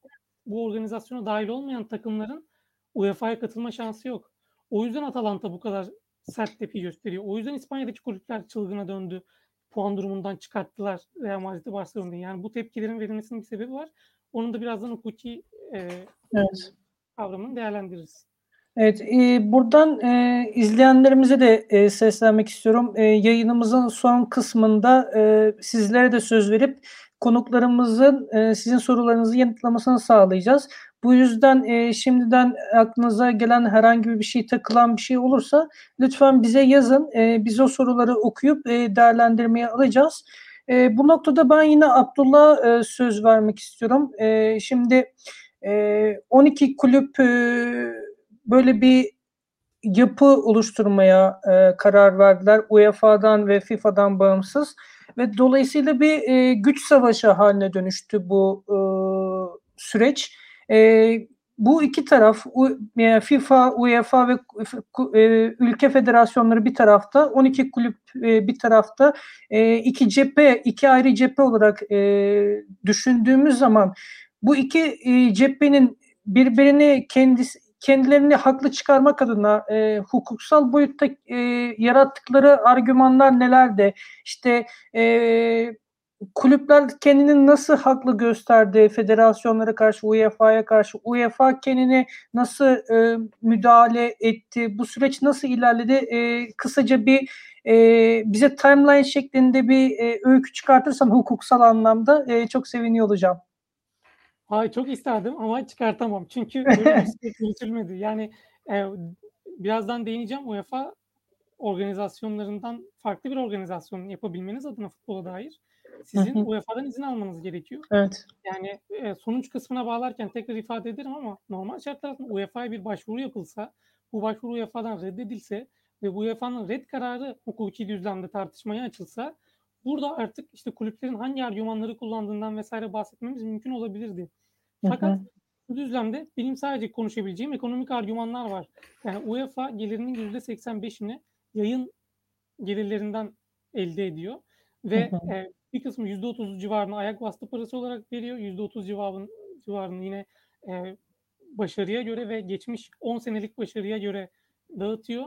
bu organizasyona dâhil olmayan takımların UEFA'ya katılma şansı yok. O yüzden Atalanta bu kadar sert tepki gösteriyor. O yüzden İspanya'daki kulüpler çılgına döndü. Puan durumundan çıkarttılar Real Madrid'i, Barcelona'yı. Yani bu tepkilerin verilmesinin bir sebebi var. Onun da birazdan hukuki, eee, Evet. kavramını değerlendiririz. Evet, eee, buradan, eee, izleyenlerimize de, eee, seslenmek istiyorum. Eee, yayınımızın son kısmında, eee, sizlere de söz verip konuklarımızın, eee, sizin sorularınızı yanıtlamasını sağlayacağız. Bu yüzden, eee, şimdiden aklınıza gelen herhangi bir şey, takılan bir şey olursa lütfen bize yazın. Eee, biz o soruları okuyup, eee, değerlendirmeye alacağız. Eee, bu noktada ben yine Abdullah'a, eee, söz vermek istiyorum. Eee, şimdi, eee, 12 kulüp, eee, böyle bir yapı oluşturmaya, eee, karar verdiler UEFA'dan ve FIFA'dan bağımsız ve dolayısıyla bir, eee, güç savaşı hâline dönüştü bu, ııı, süreç. Eee, bu 2 taraf eee, FIFA, UEFA ve eee, ülke federasyonları bir tarafta, 12 kulüp, eee, bir tarafta. 2 cephe, 2 ayrı cephe olarak, düşündüğümüz zaman bu 2, iii, cephenin birbirini kendisi kendilerini haklı çıkarmak adına, hukuksal boyutta, yarattıkları argümanlar nelerdi? İşte, eee, kulüpler kendini nasıl haklı gösterdi federasyonlara karşı, UEFA'ya karşı? UEFA kendine nasıl, eee, müdahale etti? Bu süreç nasıl ilerledi? Eee, kısaca bir, eee, bize timeline şeklinde bir, eee, öykü çıkartırsan hukuksal anlamda, eee, çok seviniyor olacağım. Ay, çok isterdim ama çıkartamam. Çünkü (laughs) süreç yürütülmedi. Yani, eee, birazdan değineceğim. UEFA organizasyonlarından farklı bir organizasyon yapabilmeniz adına futbola dair sizin hı. UEFA'dan izin almanız gerekiyor. Evet. Yani, eee, sonuç kısmına bağlarken tekrar ifade ederim ama normal şartlar altında UEFA'ya bir başvuru yapılsa, bu başvuru UEFA'dan reddedilse ve bu UEFA'nın red kararı hukuki düzlemde tartışmaya açılsa burada artık, işte, kulüplerin hangi argümanları kullandığından vs. bahsetmemiz mümkün olabilirdi. Hı Fakat hı. bu düzlemde benim sadece konuşabileceğim ekonomik argümanlar var. Yani UEFA gelirinin %85'ini yayın gelirlerinden elde ediyor Hı ve, hı. eee, bir kısmı %30 civarını ayak bastı parası olarak veriyor. %30 civarın civarını yine, eee, başarıya göre ve geçmiş 10 senelik başarıya göre dağıtıyor.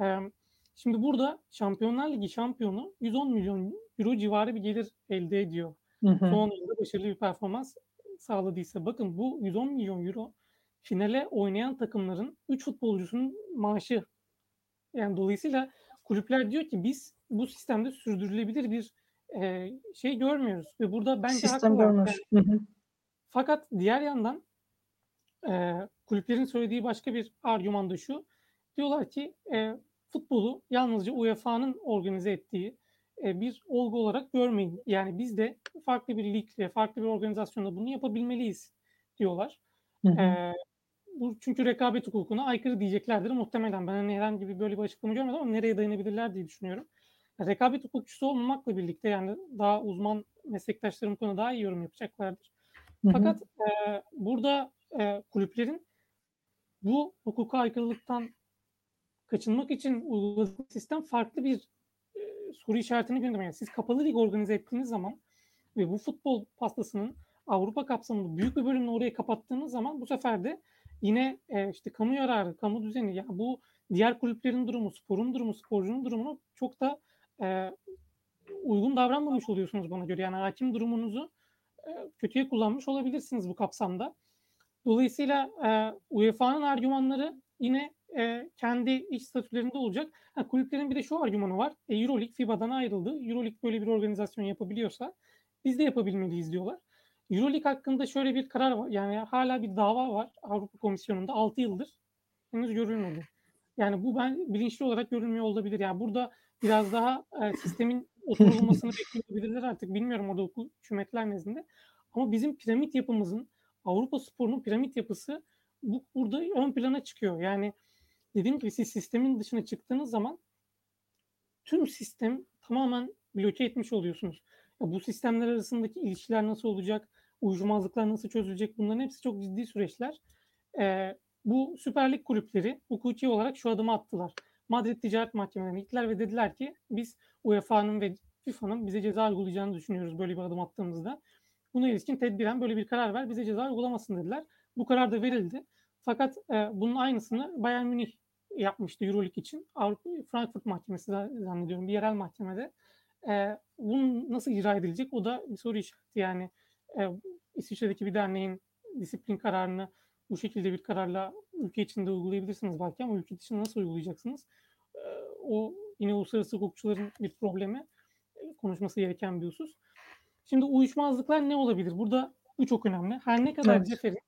Emm, şimdi burada Şampiyonlar Ligi şampiyonu €110.000.000 civarı bir gelir elde ediyor. Hı hı. Son yılda başarılı bir performans sağladıysa. Bakın bu €110.000.000 finale oynayan takımların 3 futbolcusunun maaşı. Yani dolayısıyla kulüpler diyor ki biz bu sistemde sürdürülebilir bir, eee, şey görmüyoruz ve burada bence Sistem. Yani Hı hı. fakat diğer yandan Eee, kulüplerin söylediği başka bir argüman da şu. Diyorlar ki, eee, futbolu yalnızca UEFA'nın organize ettiği, eee, bir olgu olarak görmeyin. Yani biz de farklı bir ligle, farklı bir organizasyonla bunu yapabilmeliyiz diyorlar. Hı hı. Eee, bu çünkü rekabet hukukuna aykırı diyeceklerdir muhtemelen. Ben hani herhangi bir böyle bir açıklama görmedim ama nereye dayanabilirler diye düşünüyorum. Rekabet hukukçusu olmamakla birlikte yani daha uzman meslektaşlarım bu konuda daha iyi yorum yapacaklardır. Hı hı. Fakat, eee, burada, eee, kulüplerin bu hukuka aykırılıktan kaçınmak için uyguladığı sistem farklı bir, eee, soru işaretini gündeme getiriyor. Siz kapalı lig organize ettiğiniz zaman ve bu futbol pastasının Avrupa kapsamında büyük bir bölümünü oraya kapattığınız zaman bu sefer de yine, eee, işte kamu yararı, kamu düzeni ya bu diğer kulüplerin durumu, sporun durumu, sporcunun durumunu çok da, eee, uygun davranmamış oluyorsunuz bana göre. Yani hâkim durumunuzu, eee, kötüye kullanmış olabilirsiniz bu kapsamda. Dolayısıyla, eee, UEFA'nın argümanları yine, eee, kendi iç statülerinde olacak. Ha, kulüplerin bir de şu argümanı var. E, Euroleague FIBA'dan ayrıldı. Euroleague böyle bir organizasyon yapabiliyorsa biz de yapabilmeliyiz diyorlar. Euroleague hakkında şöyle bir karar var. Yani hâlâ bir dava var Avrupa Komisyonu'nda 6 yıldır. Henüz görülmedi. Yani bu ben bilinçli olarak görülmüyor olabilir. Yani burada biraz daha, eee, sistemin oturulmasını (laughs) bekliyor olabilirler artık. Bilmiyorum orada hukuk hükümetler nezdinde. Ama bizim piramit yapımızın, Avrupa sporunun piramit yapısı bu burada ön plana çıkıyor. Yani dediğim gibi siz sistemin dışına çıktığınız zaman tüm sistem tamamen bloke etmiş oluyorsunuz. Ya bu sistemler arasındaki ilişkiler nasıl olacak? Uyuşmazlıklar nasıl çözülecek? Bunların hepsi çok ciddi süreçler. Eee, bu Süper Lig kulüpleri hukuki olarak şu adımı attılar. Madrid Ticaret Mahkemesi'ne gittiler ve dediler ki biz UEFA'nın ve FIFA'nın bize ceza uygulayacağını düşünüyoruz böyle bir adım attığımızda. Buna ilişkin tedbiren böyle bir karar ver, bize ceza uygulamasın dediler. Bu karar da verildi. Fakat, eee, bunun aynısını Bayern Münih yapmıştı Euroleague için. Avrupa Frankfurt Mahkemesi zannediyorum bir yerel mahkemede. Eee, bunun nasıl icra edilecek o da bir soru işareti. Yani, eee, İsviçre'deki bir derneğin disiplin kararını bu şekilde bir kararla ülke içinde uygulayabilirsiniz belki ama ülke dışında nasıl uygulayacaksınız? Eee, o yine uluslararası hukukçuların bir problemi, eee, konuşması gereken bir husus. Şimdi uyuşmazlıklar ne olabilir? Burada bu çok önemli. Her ne kadar Evet. Ceferin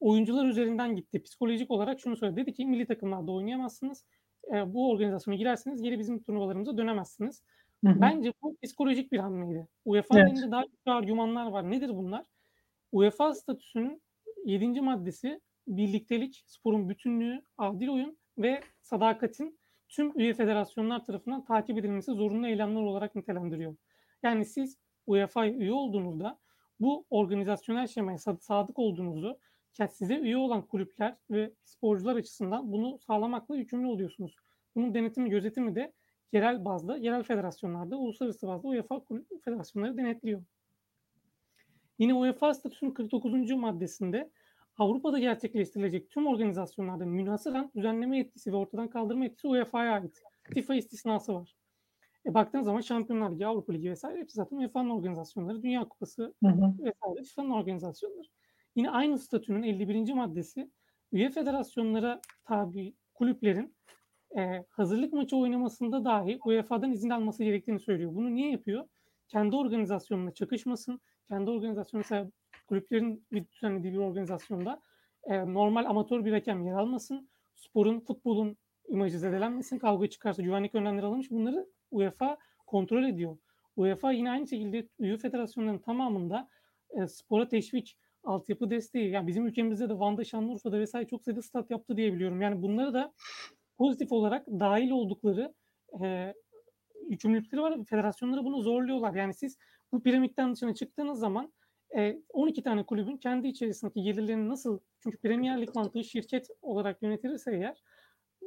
oyuncular üzerinden gitti. Psikolojik olarak şunu söyledi. Dedi ki milli takımlarda oynayamazsınız. Eee, bu organizasyona girerseniz geri bizim turnuvalarımıza dönemezsiniz. Hı hı. Bence bu psikolojik bir hamleydi. UEFA'nın Evet. elinde daha güçlü argümanlar var. Nedir bunlar? UEFA statüsünün 7. maddesi birliktelik, sporun bütünlüğü, adil oyun ve sadakatin tüm üye federasyonlar tarafından takip edilmesi zorunlu eylemler olarak nitelendiriyor. Yani siz UEFA'ya üye olduğunuzda bu organizasyonel şemaya sad sadık olduğunuzu size üye olan kulüpler ve sporcular açısından bunu sağlamakla yükümlü oluyorsunuz. Bunun denetimi, gözetimi de yerel bazda, yerel federasyonlarda, uluslararası bazda UEFA federasyonları denetliyor. Yine UEFA statüsünün 49. maddesinde Avrupa'da gerçekleştirilecek tüm organizasyonlarda münhasıran düzenleme yetkisi ve ortadan kaldırma yetkisi UEFA'ya ait. FIFA istisnası var. E, baktığınız zaman Şampiyonlar Ligi, Avrupa Ligi vs. hepsi zaten UEFA'nın organizasyonları. Dünya Kupası Hı hı. vs. FIFA'nın organizasyonları. Yine aynı statünün 51. maddesi üye federasyonlara tabi kulüplerin e, hazırlık maçı oynamasında dahi UEFA'dan izin alması gerektiğini söylüyor. Bunu niye yapıyor? Kendi organizasyonuna çakışmasın. Kendi organizasyonu mesela kulüplerin düzenlediği bir organizasyonda e, normal amatör bir hakem yer almasın. Sporun, futbolun imajı zedelenmesin. Kavga çıkarsa güvenlik önlemleri alınmış. Bunları UEFA kontrol ediyor. UEFA yine aynı şekilde üye federasyonların tamamında e, spora teşvik, altyapı desteği. Yani bizim ülkemizde de Van'da, Şanlıurfa'da vesaire çok sayıda stat yaptı diye biliyorum. Yani bunları da pozitif olarak dahil oldukları e, yükümlülükleri var. Federasyonları bunu zorluyorlar. Yani siz bu piramitten dışına çıktığınız zaman e, 12 tane kulübün kendi içerisindeki gelirlerini nasıl çünkü Premier Lig mantığı şirket olarak yönetilirse eğer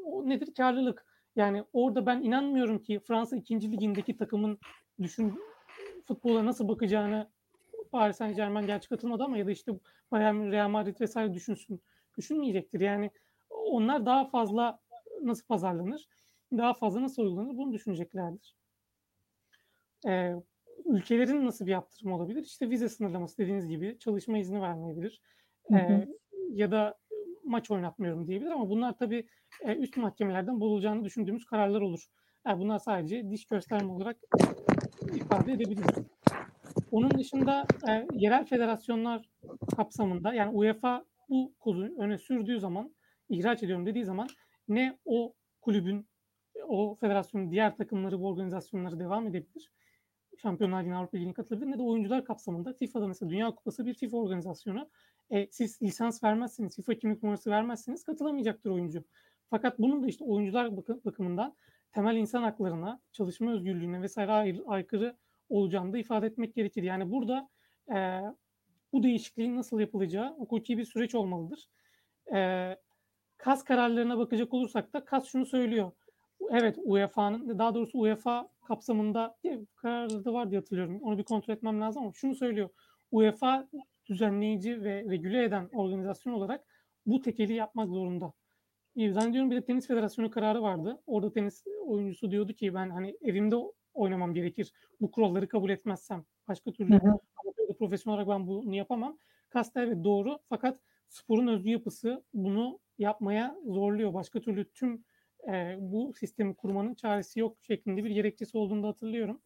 o nedir? Karlılık. Yani orada ben inanmıyorum ki Fransa 2. ligindeki takımın düşün futbola nasıl bakacağını Paris Saint Germain gerçi katılmadı ama ya da işte Bayern Real Madrid vesaire düşünsün. Düşünmeyecektir. Yani onlar daha fazla nasıl pazarlanır? Daha fazla nasıl uygulanır? Bunu düşüneceklerdir. Ee, ülkelerin nasıl bir yaptırım olabilir? İşte vize sınırlaması dediğiniz gibi çalışma izni vermeyebilir. Hı hı. Ya da maç oynatmıyorum diyebilir ama bunlar tabii e, üst mahkemelerden bulacağını düşündüğümüz kararlar olur. Yani bunlar sadece diş gösterme olarak ifade edebiliriz. Onun dışında e, yerel federasyonlar kapsamında yani UEFA bu kozu öne sürdüğü zaman, ihraç ediyorum dediği zaman ne o kulübün, o federasyonun diğer takımları bu organizasyonları devam edebilir. Şampiyonlar Ligi'ne, Avrupa Ligi'ne katılabilir ne de oyuncular kapsamında FIFA'da mesela Dünya Kupası bir FIFA organizasyonu. E, siz lisans vermezseniz, FIFA kimlik numarası vermezseniz katılamayacaktır oyuncu. Fakat bunun da işte oyuncular bakımından temel insan haklarına, çalışma özgürlüğüne vesaire ay- aykırı olacağını da ifade etmek gerekir. Yani burada e, bu değişikliğin nasıl yapılacağı hukuki bir süreç olmalıdır. E, KAS kararlarına bakacak olursak da KAS şunu söylüyor. Evet UEFA'nın daha doğrusu UEFA kapsamında kararları da var diye hatırlıyorum. Onu bir kontrol etmem lazım ama şunu söylüyor. UEFA düzenleyici ve regüle eden organizasyon olarak bu tekeli yapmak zorunda. Zannediyorum bir de tenis federasyonu kararı vardı. Orada tenis oyuncusu diyordu ki ben hani evimde oynamam gerekir. Bu kuralları kabul etmezsem. Başka türlü hı profesyonel olarak ben bunu yapamam. Kasta evet doğru fakat sporun özgü yapısı bunu yapmaya zorluyor. Başka türlü tüm e, bu sistemi kurmanın çaresi yok şeklinde bir gerekçesi olduğunu da hatırlıyorum.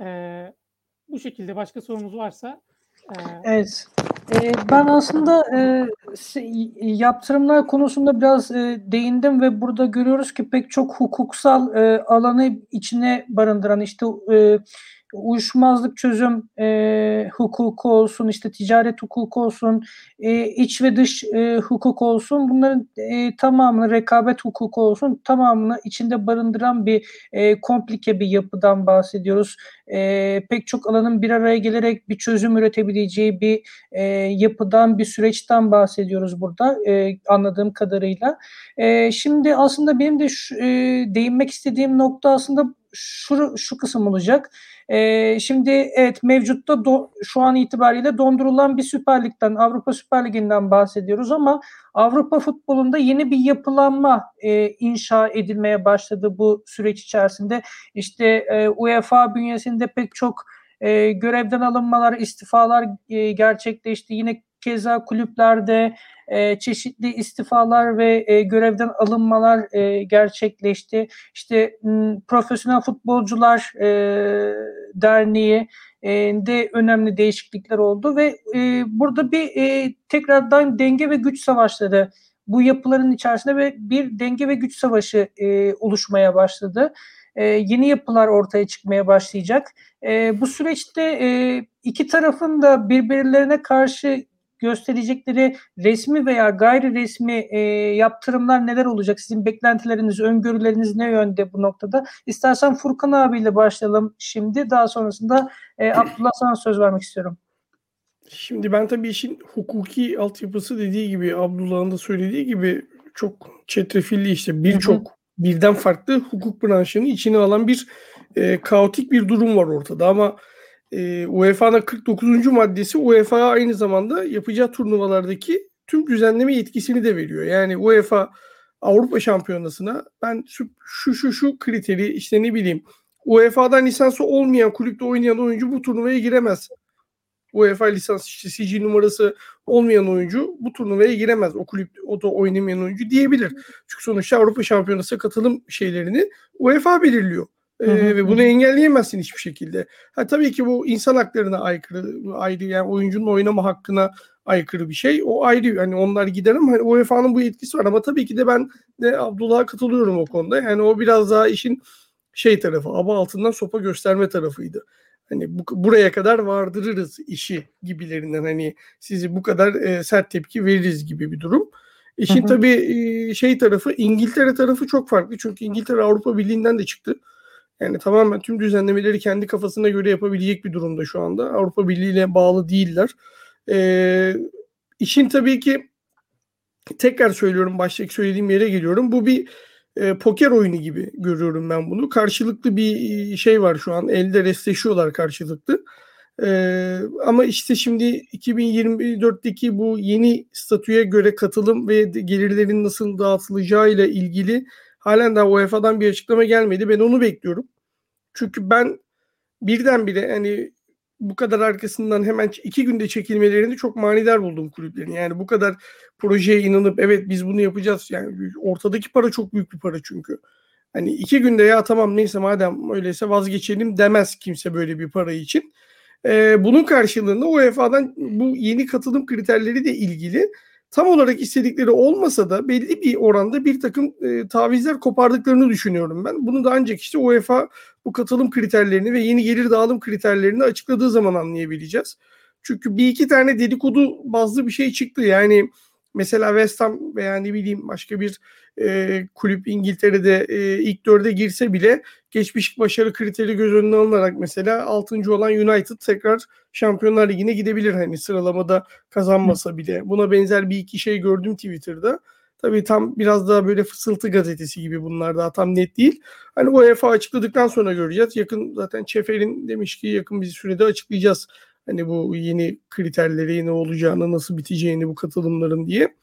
E, bu şekilde başka sorunuz varsa e... Evet. Ee, ben aslında e, yaptırımlar konusunda biraz e, değindim ve burada görüyoruz ki pek çok hukuksal e, alanı içine barındıran işte e, uyuşmazlık çözüm e, hukuku olsun, işte ticaret hukuku olsun, e, iç ve dış e, hukuk olsun, bunların e, tamamını rekabet hukuku olsun, tamamını içinde barındıran bir e, komplike bir yapıdan bahsediyoruz. E, pek çok alanın bir araya gelerek bir çözüm üretebileceği bir e, yapıdan, bir süreçten bahsediyoruz burada e, anladığım kadarıyla. E, şimdi aslında benim de şu, e, değinmek istediğim nokta aslında şu, şu kısım olacak. Ee, şimdi evet mevcutta do, şu an itibariyle dondurulan bir Süper Lig'den, Avrupa Süper Ligi'nden bahsediyoruz ama Avrupa futbolunda yeni bir yapılanma e, inşa edilmeye başladı bu süreç içerisinde. İşte e, UEFA bünyesinde pek çok e, görevden alınmalar, istifalar e, gerçekleşti. Yine keza kulüplerde e, çeşitli istifalar ve e, görevden alınmalar e, gerçekleşti. İşte Profesyonel Futbolcular e, Derneği e, de önemli değişiklikler oldu ve e, burada bir e, tekrardan denge ve güç savaşları bu yapıların içerisinde bir denge ve güç savaşı e, oluşmaya başladı. E, yeni yapılar ortaya çıkmaya başlayacak. E, bu süreçte e, iki tarafın da birbirlerine karşı gösterecekleri resmi veya gayri resmi e, yaptırımlar neler olacak? Sizin beklentileriniz, öngörüleriniz ne yönde bu noktada? İstersen Furkan abiyle başlayalım şimdi. Daha sonrasında e, Abdullah sana söz vermek istiyorum. Şimdi ben tabii işin hukuki altyapısı dediği gibi Abdullah'ın da söylediği gibi çok çetrefilli işte birçok birden farklı hukuk branşını içine alan bir e, kaotik bir durum var ortada ama e, UEFA'nın 49. maddesi UEFA aynı zamanda yapacağı turnuvalardaki tüm düzenleme yetkisini de veriyor. Yani UEFA Avrupa Şampiyonası'na ben şu şu şu, şu kriteri işte ne bileyim UEFA'dan lisansı olmayan kulüpte oynayan oyuncu bu turnuvaya giremez. UEFA lisans işte CG numarası olmayan oyuncu bu turnuvaya giremez. O kulüp o da oynamayan oyuncu diyebilir. Çünkü sonuçta Avrupa Şampiyonası katılım şeylerini UEFA belirliyor. Ee, ve bunu engelleyemezsin hiçbir şekilde. Ha, tabii ki bu insan haklarına aykırı, ayrı yani oyuncunun oynama hakkına aykırı bir şey. O ayrı yani onlar gider ama hani UEFA'nın bu etkisi var ama tabii ki de ben de Abdullah'a katılıyorum o konuda. Yani o biraz daha işin şey tarafı, aba altından sopa gösterme tarafıydı. Hani bu, buraya kadar vardırırız işi gibilerinden hani sizi bu kadar e, sert tepki veririz gibi bir durum. İşin tabii e, şey tarafı İngiltere tarafı çok farklı. Çünkü İngiltere Avrupa Birliği'nden de çıktı. Yani tamamen tüm düzenlemeleri kendi kafasına göre yapabilecek bir durumda şu anda. Avrupa Birliği ile bağlı değiller. Ee, işin tabii ki tekrar söylüyorum baştaki söylediğim yere geliyorum. Bu bir e, poker oyunu gibi görüyorum ben bunu. Karşılıklı bir şey var şu an. Elde restleşiyorlar karşılıklı. Ee, ama işte şimdi 2024'teki bu yeni statüye göre katılım ve gelirlerin nasıl dağıtılacağı ile ilgili Halen daha UEFA'dan bir açıklama gelmedi. Ben onu bekliyorum. Çünkü ben birdenbire hani bu kadar arkasından hemen iki günde çekilmelerini çok manidar buldum kulüplerin. Yani bu kadar projeye inanıp evet biz bunu yapacağız. Yani ortadaki para çok büyük bir para çünkü. Hani iki günde ya tamam neyse madem öyleyse vazgeçelim demez kimse böyle bir para için. Ee, bunun karşılığında UEFA'dan bu yeni katılım kriterleri de ilgili tam olarak istedikleri olmasa da belli bir oranda bir takım e, tavizler kopardıklarını düşünüyorum ben. Bunu da ancak işte UEFA bu katılım kriterlerini ve yeni gelir dağılım kriterlerini açıkladığı zaman anlayabileceğiz. Çünkü bir iki tane dedikodu bazlı bir şey çıktı. Yani mesela West Ham veya ne bileyim başka bir e, kulüp İngiltere'de e, ilk dörde girse bile geçmiş başarı kriteri göz önüne alınarak mesela 6. olan United tekrar Şampiyonlar Ligi'ne gidebilir hani sıralamada kazanmasa bile. Buna benzer bir iki şey gördüm Twitter'da. Tabii tam biraz daha böyle fısıltı gazetesi gibi bunlar daha tam net değil. Hani UEFA açıkladıktan sonra göreceğiz. Yakın zaten Çefer'in demiş ki yakın bir sürede açıklayacağız. Hani bu yeni kriterleri ne olacağını, nasıl biteceğini bu katılımların diye.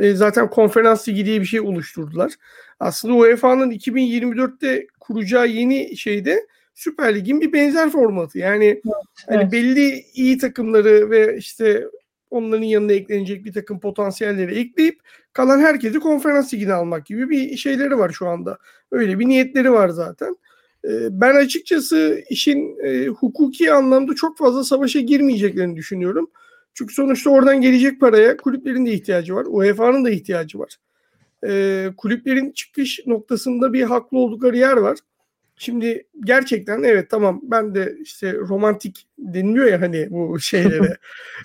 E, zaten konferans ligi diye bir şey oluşturdular. Aslında UEFA'nın 2024'te kuracağı yeni şeyde Süper Lig'in bir benzer formatı. Yani evet, hani belli iyi takımları ve işte onların yanına eklenecek bir takım potansiyelleri ekleyip kalan herkesi konferans ligine almak gibi bir şeyleri var şu anda. Öyle bir niyetleri var zaten. Ben açıkçası işin e, hukuki anlamda çok fazla savaşa girmeyeceklerini düşünüyorum. Çünkü sonuçta oradan gelecek paraya kulüplerin de ihtiyacı var. UEFA'nın da ihtiyacı var. E, kulüplerin çıkış noktasında bir haklı oldukları yer var. Şimdi gerçekten evet tamam ben de işte romantik deniliyor ya hani bu (laughs) şeylere.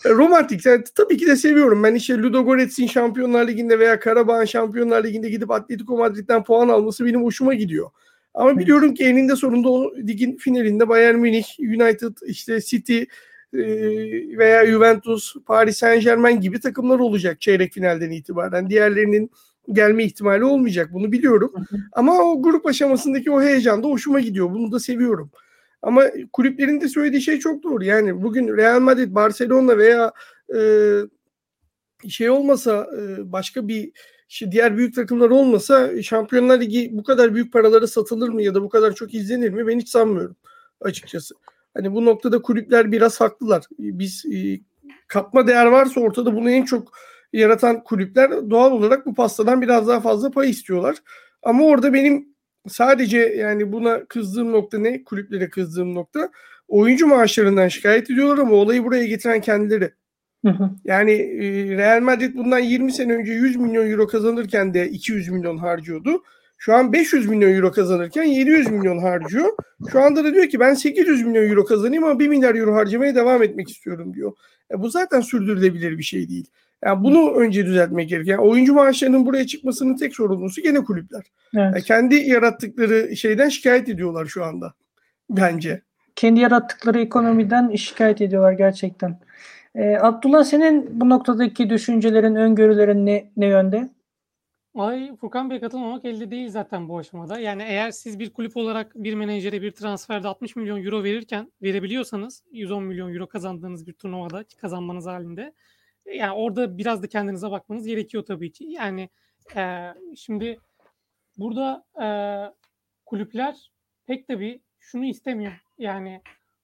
romantik yani, tabii ki de seviyorum. Ben işte Ludogorets'in Şampiyonlar Ligi'nde veya Karabağ'ın Şampiyonlar Ligi'nde gidip Atletico Madrid'den puan alması benim hoşuma gidiyor. Ama biliyorum ki eninde sonunda o ligin finalinde Bayern Münih, United, işte City veya Juventus, Paris Saint Germain gibi takımlar olacak çeyrek finalden itibaren. Diğerlerinin gelme ihtimali olmayacak. Bunu biliyorum. Ama o grup aşamasındaki o heyecan da hoşuma gidiyor. Bunu da seviyorum. Ama kulüplerin de söylediği şey çok doğru. Yani bugün Real Madrid, Barcelona veya e, şey olmasa e, başka bir işte diğer büyük takımlar olmasa Şampiyonlar Ligi bu kadar büyük paralara satılır mı ya da bu kadar çok izlenir mi? Ben hiç sanmıyorum açıkçası. Hani bu noktada kulüpler biraz haklılar. Biz e, katma değer varsa ortada bunu en çok yaratan kulüpler doğal olarak bu pastadan biraz daha fazla pay istiyorlar. Ama orada benim sadece yani buna kızdığım nokta ne? Kulüplere kızdığım nokta oyuncu maaşlarından şikayet ediyorlar ama olayı buraya getiren kendileri. Yani e, Real Madrid bundan 20 sene önce 100 milyon euro kazanırken de 200 milyon harcıyordu. Şu an 500 milyon euro kazanırken 700 milyon harcıyor. Şu anda da diyor ki ben 800 milyon euro kazanayım ama 1 milyar euro harcamaya devam etmek istiyorum diyor. E bu zaten sürdürülebilir bir şey değil. Yani bunu önce düzeltmek gerekiyor. Yani oyuncu maaşlarının buraya çıkmasının tek sorumlusu gene kulüpler. Evet. Yani kendi yarattıkları şeyden şikayet ediyorlar şu anda bence. Kendi yarattıkları ekonomiden şikayet ediyorlar gerçekten. Ee, Abdullah senin bu noktadaki düşüncelerin, öngörülerin ne, ne yönde? Ay Furkan Bey katılmamak elde değil zaten bu aşamada. Yani eğer siz bir kulüp olarak bir menajere bir transferde 60 milyon euro verirken verebiliyorsanız 110 milyon euro kazandığınız bir turnuvada kazanmanız halinde yani orada biraz da kendinize bakmanız gerekiyor tabii ki. Yani e, şimdi burada e, kulüpler pek tabii şunu istemiyor. Yani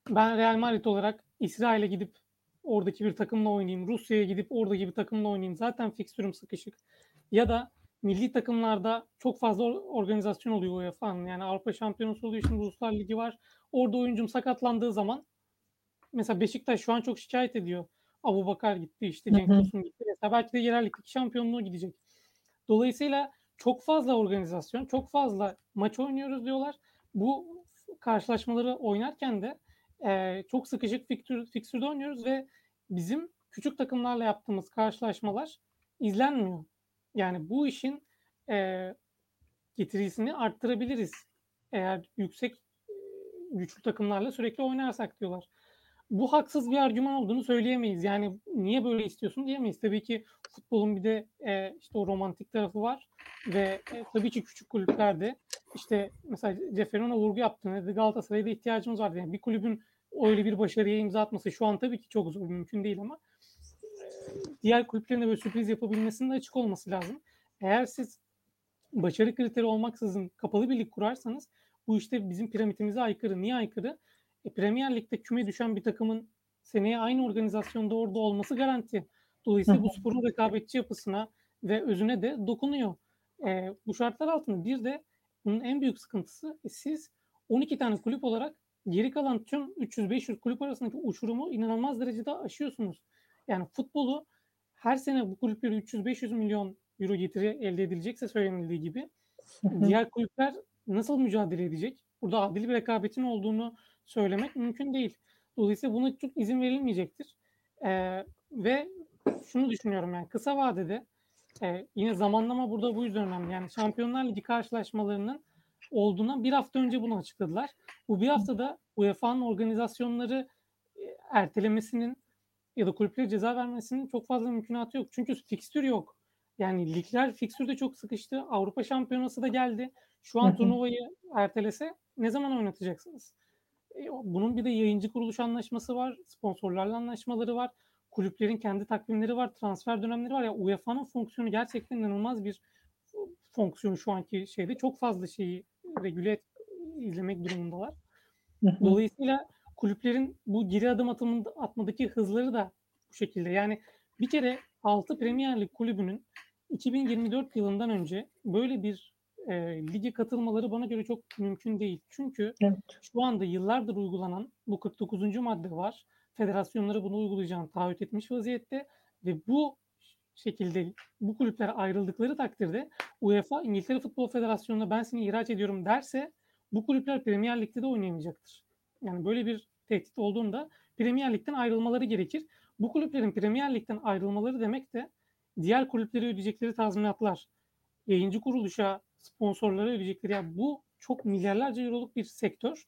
ben Real Madrid olarak İsrail'e gidip oradaki bir takımla oynayayım. Rusya'ya gidip oradaki bir takımla oynayayım. Zaten fikstürüm sıkışık. Ya da milli takımlarda çok fazla organizasyon oluyor UEFA'nın. Yani Avrupa Şampiyonası oluyor. Şimdi Uluslar Ligi var. Orada oyuncum sakatlandığı zaman mesela Beşiktaş şu an çok şikayet ediyor. Abu Bakar gitti işte Cenk Tosun gitti. Mesela belki de yerel ligdeki şampiyonluğu gidecek. Dolayısıyla çok fazla organizasyon, çok fazla maç oynuyoruz diyorlar. Bu karşılaşmaları oynarken de e, çok sıkışık fikstür, fikstürde oynuyoruz ve bizim küçük takımlarla yaptığımız karşılaşmalar izlenmiyor. Yani bu işin e, getirisini arttırabiliriz. Eğer yüksek güçlü takımlarla sürekli oynarsak diyorlar. Bu haksız bir argüman olduğunu söyleyemeyiz. Yani niye böyle istiyorsun diyemeyiz. Tabii ki futbolun bir de e, işte o romantik tarafı var ve e, tabii ki küçük kulüplerde işte mesela Cefer'in vurgu yaptığını dedi Galatasaray'da ihtiyacımız var. Yani bir kulübün öyle bir başarıya imza atması şu an tabii ki çok zor, mümkün değil ama diğer kulüplerin de böyle sürpriz yapabilmesinin açık olması lazım. Eğer siz başarı kriteri olmaksızın kapalı bir lig kurarsanız bu işte bizim piramidimize aykırı. Niye aykırı? E, Premier Lig'de küme düşen bir takımın seneye aynı organizasyonda orada olması garanti. Dolayısıyla bu sporun rekabetçi yapısına ve özüne de dokunuyor. E, bu şartlar altında bir de bunun en büyük sıkıntısı e, siz 12 tane kulüp olarak geri kalan tüm 300-500 kulüp arasındaki uçurumu inanılmaz derecede aşıyorsunuz. Yani futbolu her sene bu kulüplere 300-500 milyon euro getiri elde edilecekse söylenildiği gibi diğer kulüpler nasıl mücadele edecek? Burada adil bir rekabetin olduğunu söylemek mümkün değil. Dolayısıyla buna çok izin verilmeyecektir. Ee, ve şunu düşünüyorum yani kısa vadede e, yine zamanlama burada bu yüzden önemli. Yani Şampiyonlar Ligi karşılaşmalarının olduğuna bir hafta önce bunu açıkladılar. Bu bir haftada UEFA'nın organizasyonları e, ertelemesinin ya da kulüplere ceza vermesinin çok fazla mümkünatı yok. Çünkü fikstür yok. Yani ligler fikstürde çok sıkıştı. Avrupa Şampiyonası da geldi. Şu an turnuvayı ertelese ne zaman oynatacaksınız? E, bunun bir de yayıncı kuruluş anlaşması var. Sponsorlarla anlaşmaları var. Kulüplerin kendi takvimleri var. Transfer dönemleri var. Ya UEFA'nın fonksiyonu gerçekten inanılmaz bir fonksiyon şu anki şeyde. Çok fazla şeyi regüle et, izlemek durumundalar. Dolayısıyla kulüplerin bu geri adım atımında, atmadaki hızları da bu şekilde. Yani bir kere 6 Premier Lig kulübünün 2024 yılından önce böyle bir e, lige katılmaları bana göre çok mümkün değil. Çünkü Evet. şu anda yıllardır uygulanan bu 49. madde var. Federasyonları bunu uygulayacağını taahhüt etmiş vaziyette ve bu şekilde bu kulüpler ayrıldıkları takdirde UEFA İngiltere Futbol Federasyonu'na ben seni ihraç ediyorum derse bu kulüpler Premier Lig'de de oynayamayacaktır. Yani böyle bir tehdit olduğunda Premier Lig'den ayrılmaları gerekir. Bu kulüplerin Premier Lig'den ayrılmaları demek de diğer kulüplere ödeyecekleri tazminatlar, yayıncı kuruluşa, sponsorlara ödeyecekleri yani bu çok milyarlarca euroluk bir sektör.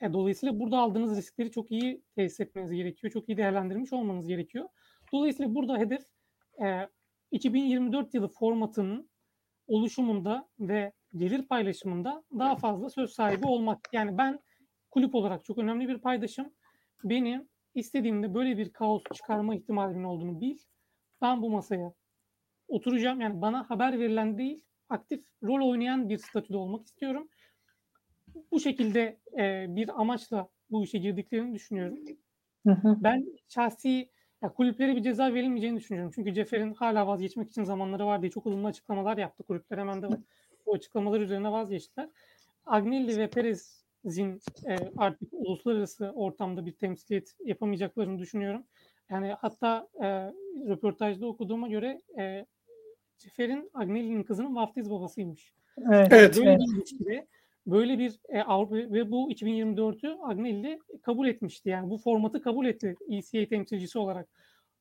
E, dolayısıyla burada aldığınız riskleri çok iyi tesis etmeniz gerekiyor. Çok iyi değerlendirmiş olmanız gerekiyor. Dolayısıyla burada hedef e, 2024 yılı formatının oluşumunda ve gelir paylaşımında daha fazla söz sahibi olmak. Yani ben kulüp olarak çok önemli bir paydaşım. Benim istediğimde böyle bir kaos çıkarma ihtimalimin olduğunu bil. Ben bu masaya oturacağım. Yani bana haber verilen değil, aktif rol oynayan bir statüde olmak istiyorum. Bu şekilde e, bir amaçla bu işe girdiklerini düşünüyorum. Ben şahsi ya kulüplere bir ceza verilmeyeceğini düşünüyorum. Çünkü Cefer'in hala vazgeçmek için zamanları var diye çok ılımlı açıklamalar yaptı. Kulüpler hemen de bu açıklamalar üzerine vazgeçtiler. Agnelli ve Perez'in e, artık uluslararası ortamda bir temsiliyet yapamayacaklarını düşünüyorum. Yani hatta e, röportajda okuduğuma göre e, Cefer'in Agnelli'nin kızının vaftiz babasıymış. Evet. Evet. Böyle evet. bir ilişkide böyle bir e, Avrupa ve bu 2024'ü Agnelli kabul etmişti. Yani bu formatı kabul etti ECA temsilcisi olarak.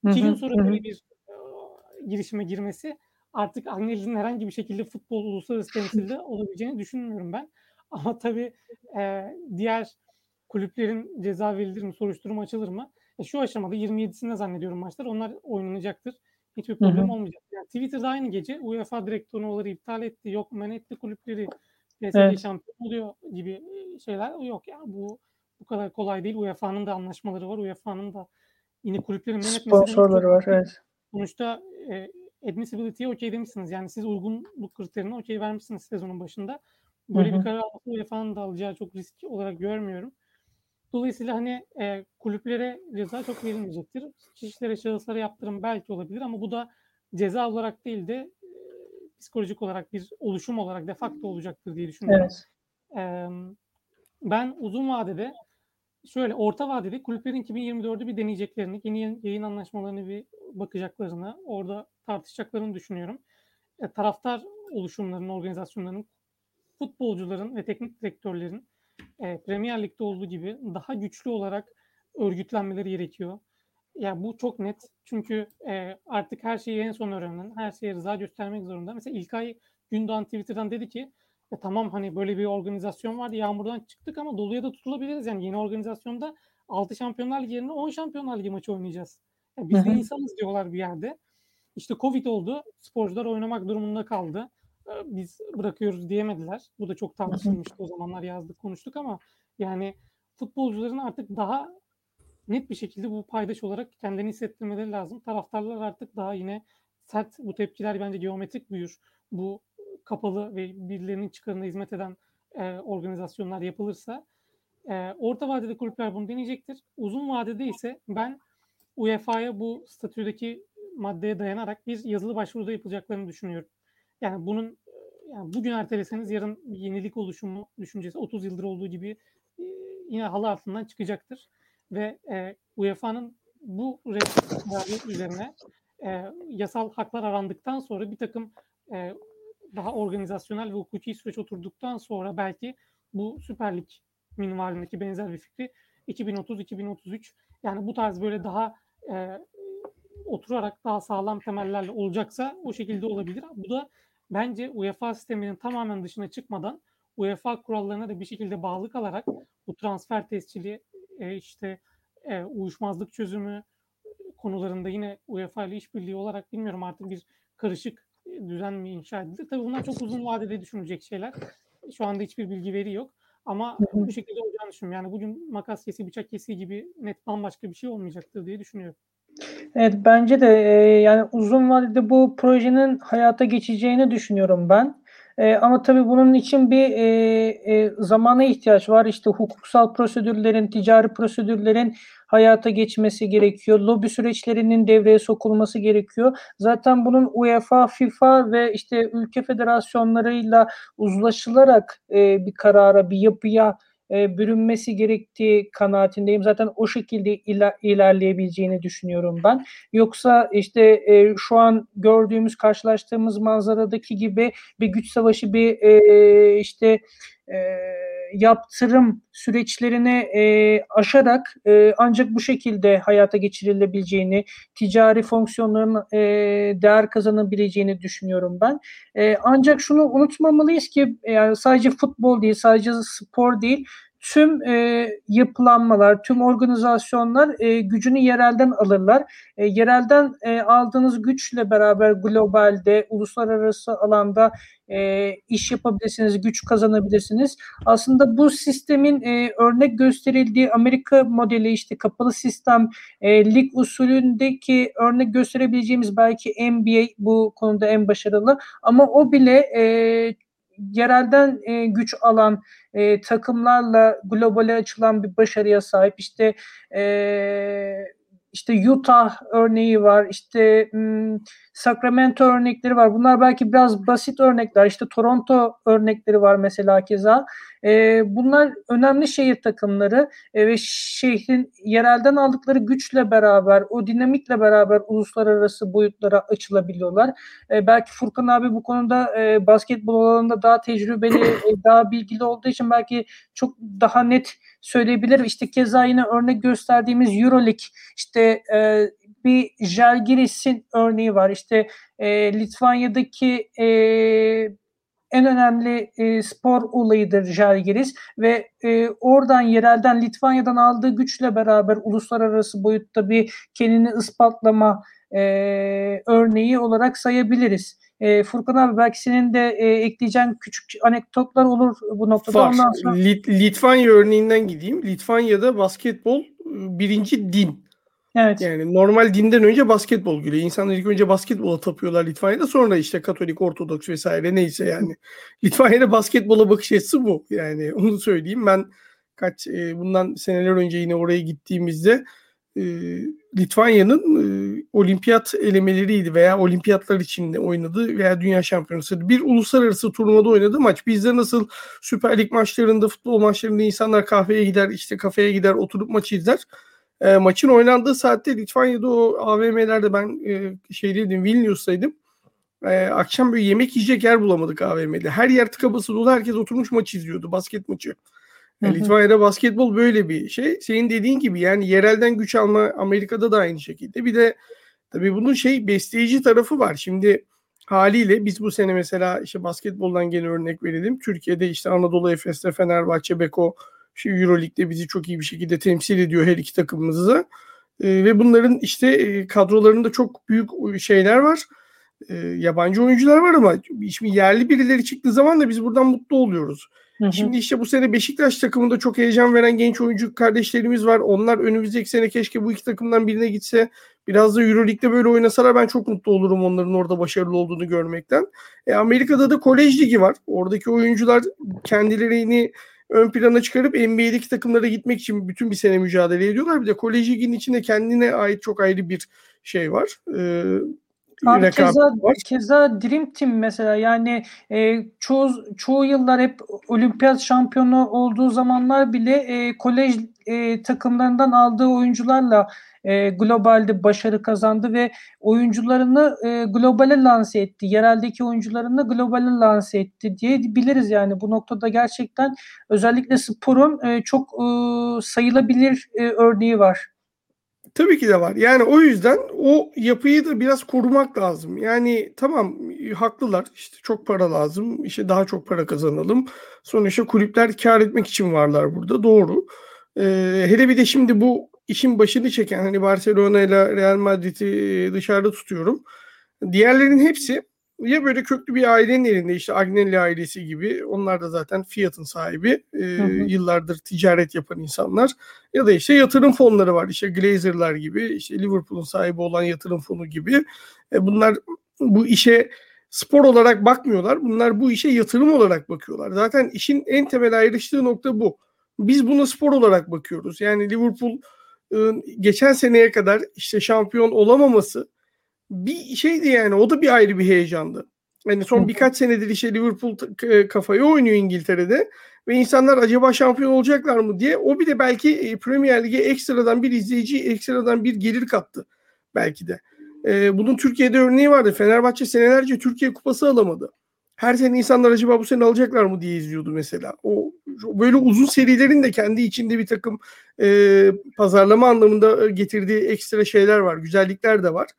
Hı İki gün hı, sonra hı hı. böyle bir e, girişime girmesi artık Agnelli'nin herhangi bir şekilde futbol uluslararası temsilde olabileceğini düşünmüyorum ben. (laughs) Ama tabii e, diğer kulüplerin ceza verilir mi, soruşturma açılır mı? E, şu aşamada 27'sinde zannediyorum maçlar. Onlar oynanacaktır. Hiçbir problem olmayacak. Yani Twitter'da aynı gece UEFA direkt turnuvaları iptal etti. Yok men etti kulüpleri. PSG Evet. şampiyon oluyor gibi şeyler yok. Yani bu bu kadar kolay değil. UEFA'nın da anlaşmaları var. UEFA'nın da yine kulüplerin men etmesi demek Sponsorları var. Evet. Sonuçta e, admissibility'ye okey demişsiniz. Yani siz uygunluk kriterine okey vermişsiniz sezonun başında. Böyle Hı hı. bir karar alması UEFA'nın da alacağı çok risk olarak görmüyorum. Dolayısıyla hani e, kulüplere ceza çok verilmeyecektir. Kişilere, şahıslara yaptırım belki olabilir ama bu da ceza olarak değil de psikolojik olarak bir oluşum olarak de facto olacaktır diye düşünüyorum. Evet. Eee, ben uzun vadede şöyle orta vadede kulüplerin 2024'ü bir deneyeceklerini, yeni yayın- yayın anlaşmalarını bir bakacaklarını, orada tartışacaklarını düşünüyorum. E, taraftar oluşumlarının, organizasyonlarının, futbolcuların ve teknik direktörlerin e, Premier Lig'de olduğu gibi daha güçlü olarak örgütlenmeleri gerekiyor. Ya bu çok net. Çünkü e, artık her şeyi en son öğrenen, her şeye rıza göstermek zorunda. Mesela İlkay Gündoğan Twitter'dan dedi ki ya tamam hani böyle bir organizasyon vardı. Yağmurdan çıktık ama doluya da tutulabiliriz. Yani yeni organizasyonda 6 Şampiyonlar Ligi yerine 10 Şampiyonlar Ligi maçı oynayacağız. Ya biz de insanız diyorlar bir yerde. İşte Covid oldu. Sporcular oynamak durumunda kaldı. Ee, Biz bırakıyoruz diyemediler. Bu da çok tartışılmıştı o zamanlar yazdık konuştuk ama yani futbolcuların artık daha net bir şekilde bu paydaş olarak kendini hissettirmeleri lazım. Taraftarlar artık daha yine sert bu tepkiler bence geometrik büyür. Bu kapalı ve birilerinin çıkarına hizmet eden e, organizasyonlar yapılırsa e, orta vadede kulüpler bunu deneyecektir. Uzun vadede ise ben UEFA'ya bu statüdeki maddeye dayanarak bir yazılı başvuruda yapılacaklarını düşünüyorum. Yani bunun e, yani bugün erteleseniz yarın yenilik oluşumu düşüncesi 30 yıldır olduğu gibi e, yine halı altından çıkacaktır ve e, UEFA'nın bu kararı (laughs) üzerine e, yasal haklar arandıktan sonra bir takım e, daha organizasyonel ve hukuki süreç oturduktan sonra belki bu Süper Lig minvalindeki benzer bir fikri 2030-2033 yani bu tarz böyle daha e, oturarak daha sağlam temellerle olacaksa o şekilde olabilir. Bu da bence UEFA sisteminin tamamen dışına çıkmadan UEFA kurallarına da bir şekilde bağlı kalarak bu transfer tescili e, işte e, uyuşmazlık çözümü konularında yine UEFA ile işbirliği olarak bilmiyorum artık bir karışık düzen mi inşa edilir. Tabii bunlar çok uzun vadede düşünecek şeyler. Şu anda hiçbir bilgi veri yok. Ama bu şekilde olacağını düşünüyorum. Yani bugün makas kesi, bıçak kesi gibi net bambaşka bir şey olmayacaktır diye düşünüyorum. Evet bence de e, yani uzun vadede bu projenin hayata geçeceğini düşünüyorum ben. E, ama tabii bunun için bir e, e, zamana ihtiyaç var. İşte hukuksal prosedürlerin, ticari prosedürlerin hayata geçmesi gerekiyor. Lobi süreçlerinin devreye sokulması gerekiyor. Zaten bunun UEFA, FIFA ve işte ülke federasyonlarıyla uzlaşılarak e, bir karara, bir yapıya e, bürünmesi gerektiği kanaatindeyim. Zaten o şekilde iler, ilerleyebileceğini düşünüyorum ben. Yoksa işte e, şu an gördüğümüz, karşılaştığımız manzaradaki gibi bir güç savaşı, bir e, işte e, yaptırım süreçlerini e, aşarak e, ancak bu şekilde hayata geçirilebileceğini, ticari fonksiyonların e, değer kazanabileceğini düşünüyorum ben. E, ancak şunu unutmamalıyız ki yani sadece futbol değil, sadece spor değil, tüm e, yapılanmalar, tüm organizasyonlar e, gücünü yerelden alırlar. E, yerelden e, aldığınız güçle beraber globalde, uluslararası alanda e, iş yapabilirsiniz, güç kazanabilirsiniz. Aslında bu sistemin e, örnek gösterildiği Amerika modeli işte kapalı sistem, e, lig usulündeki örnek gösterebileceğimiz belki NBA bu konuda en başarılı ama o bile e, yerelden e, güç alan e, takımlarla globale açılan bir başarıya sahip. İşte e, işte Utah örneği var, işte hmm, Sacramento örnekleri var. Bunlar belki biraz basit örnekler. İşte Toronto örnekleri var mesela keza. E, bunlar önemli şehir takımları e, ve şehrin yerelden aldıkları güçle beraber, o dinamikle beraber uluslararası boyutlara açılabiliyorlar. E, belki Furkan abi bu konuda e, basketbol alanında daha tecrübeli, (coughs) e, daha bilgili olduğu için belki çok daha net söyleyebilir. İşte keza yine örnek gösterdiğimiz Euroleague, işte e, bir Jalgiris'in örneği var. İşte e, Litvanya'daki e, en önemli e, spor olayıdır Jalgiris ve e, oradan yerelden Litvanya'dan aldığı güçle beraber uluslararası boyutta bir kendini ispatlama e, örneği olarak sayabiliriz. E, Furkan abi belki senin de e, ekleyeceğin küçük anekdotlar olur bu noktada. Var. Ondan sonra... Lit- Litvanya örneğinden gideyim. Litvanya'da basketbol birinci din. Evet. Yani normal dinden önce basketbol geliyor. İnsanlar ilk önce basketbola tapıyorlar Litvanya'da. Sonra işte Katolik, Ortodoks vesaire neyse yani. (laughs) Litvanya'da basketbola bakış açısı bu. Yani (laughs) onu söyleyeyim. Ben kaç e, bundan seneler önce yine oraya gittiğimizde e, Litvanya'nın e, olimpiyat elemeleriydi veya olimpiyatlar içinde oynadığı veya dünya şampiyonası bir uluslararası turnuvada oynadığı maç. Bizde nasıl Süper Lig maçlarında, futbol maçlarında insanlar kahveye gider, işte kafeye gider, oturup maçı izler e, maçın oynandığı saatte Litvanya'da o AVM'lerde ben e, şeydeydim Vilnius'taydım. E, akşam böyle yemek yiyecek yer bulamadık AVM'de. Her yer tıka bası dolu. Herkes oturmuş maç izliyordu. Basket maçı. Yani Litvanya'da basketbol böyle bir şey. Senin dediğin gibi yani yerelden güç alma Amerika'da da aynı şekilde. Bir de tabii bunun şey besleyici tarafı var. Şimdi haliyle biz bu sene mesela işte basketboldan gene örnek verelim. Türkiye'de işte Anadolu Efes'te Fenerbahçe, Beko işte Euroleague'de bizi çok iyi bir şekilde temsil ediyor her iki takımımızı. E, ve bunların işte e, kadrolarında çok büyük şeyler var. E, yabancı oyuncular var ama şimdi yerli birileri çıktığı zaman da biz buradan mutlu oluyoruz. Hı hı. Şimdi işte bu sene Beşiktaş takımında çok heyecan veren genç oyuncu kardeşlerimiz var. Onlar önümüzdeki sene keşke bu iki takımdan birine gitse. Biraz da Euroleague'de böyle oynasalar ben çok mutlu olurum onların orada başarılı olduğunu görmekten. E, Amerika'da da kolej ligi var. Oradaki oyuncular kendilerini ön plana çıkarıp NBA'deki takımlara gitmek için bütün bir sene mücadele ediyorlar. Bir de kolej liginin içinde kendine ait çok ayrı bir şey var. Ee, Abi keza var. keza Dream Team mesela yani e, çoğu çoğu yıllar hep olimpiyat şampiyonu olduğu zamanlar bile e, kolej e, takımlarından aldığı oyuncularla e, globalde başarı kazandı ve oyuncularını e, globale lanse etti. Yereldeki oyuncularını globale lanse etti diye biliriz yani. Bu noktada gerçekten özellikle sporun e, çok e, sayılabilir e, örneği var. Tabii ki de var. Yani o yüzden o yapıyı da biraz korumak lazım. Yani tamam haklılar. İşte çok para lazım. İşte daha çok para kazanalım. Sonuçta kulüpler kar etmek için varlar burada. Doğru. Ee, hele bir de şimdi bu işin başını çeken hani Barcelona ile Real Madrid'i dışarıda tutuyorum. Diğerlerinin hepsi ya böyle köklü bir ailenin elinde işte Agnelli ailesi gibi onlar da zaten Fiat'ın sahibi e, Hı hı. yıllardır ticaret yapan insanlar. Ya da işte yatırım fonları var işte Glazer'lar gibi işte Liverpool'un sahibi olan yatırım fonu gibi. E, bunlar bu işe spor olarak bakmıyorlar bunlar bu işe yatırım olarak bakıyorlar. Zaten işin en temel ayrıştığı nokta bu. Biz buna spor olarak bakıyoruz. Yani Liverpool geçen seneye kadar işte şampiyon olamaması bir şeydi yani o da bir ayrı bir heyecandı. Yani son birkaç senedir işte Liverpool kafayı oynuyor İngiltere'de ve insanlar acaba şampiyon olacaklar mı diye o bile belki e, Premier Lig'e ekstradan bir izleyici, ekstradan bir gelir kattı belki de. E, bunun Türkiye'de örneği vardı. Fenerbahçe senelerce Türkiye Kupası alamadı. Her sene insanlar acaba bu sene alacaklar mı diye izliyordu mesela. O böyle uzun serilerin de kendi içinde bir takım e, pazarlama anlamında e, getirdiği ekstra şeyler var, güzellikler de var.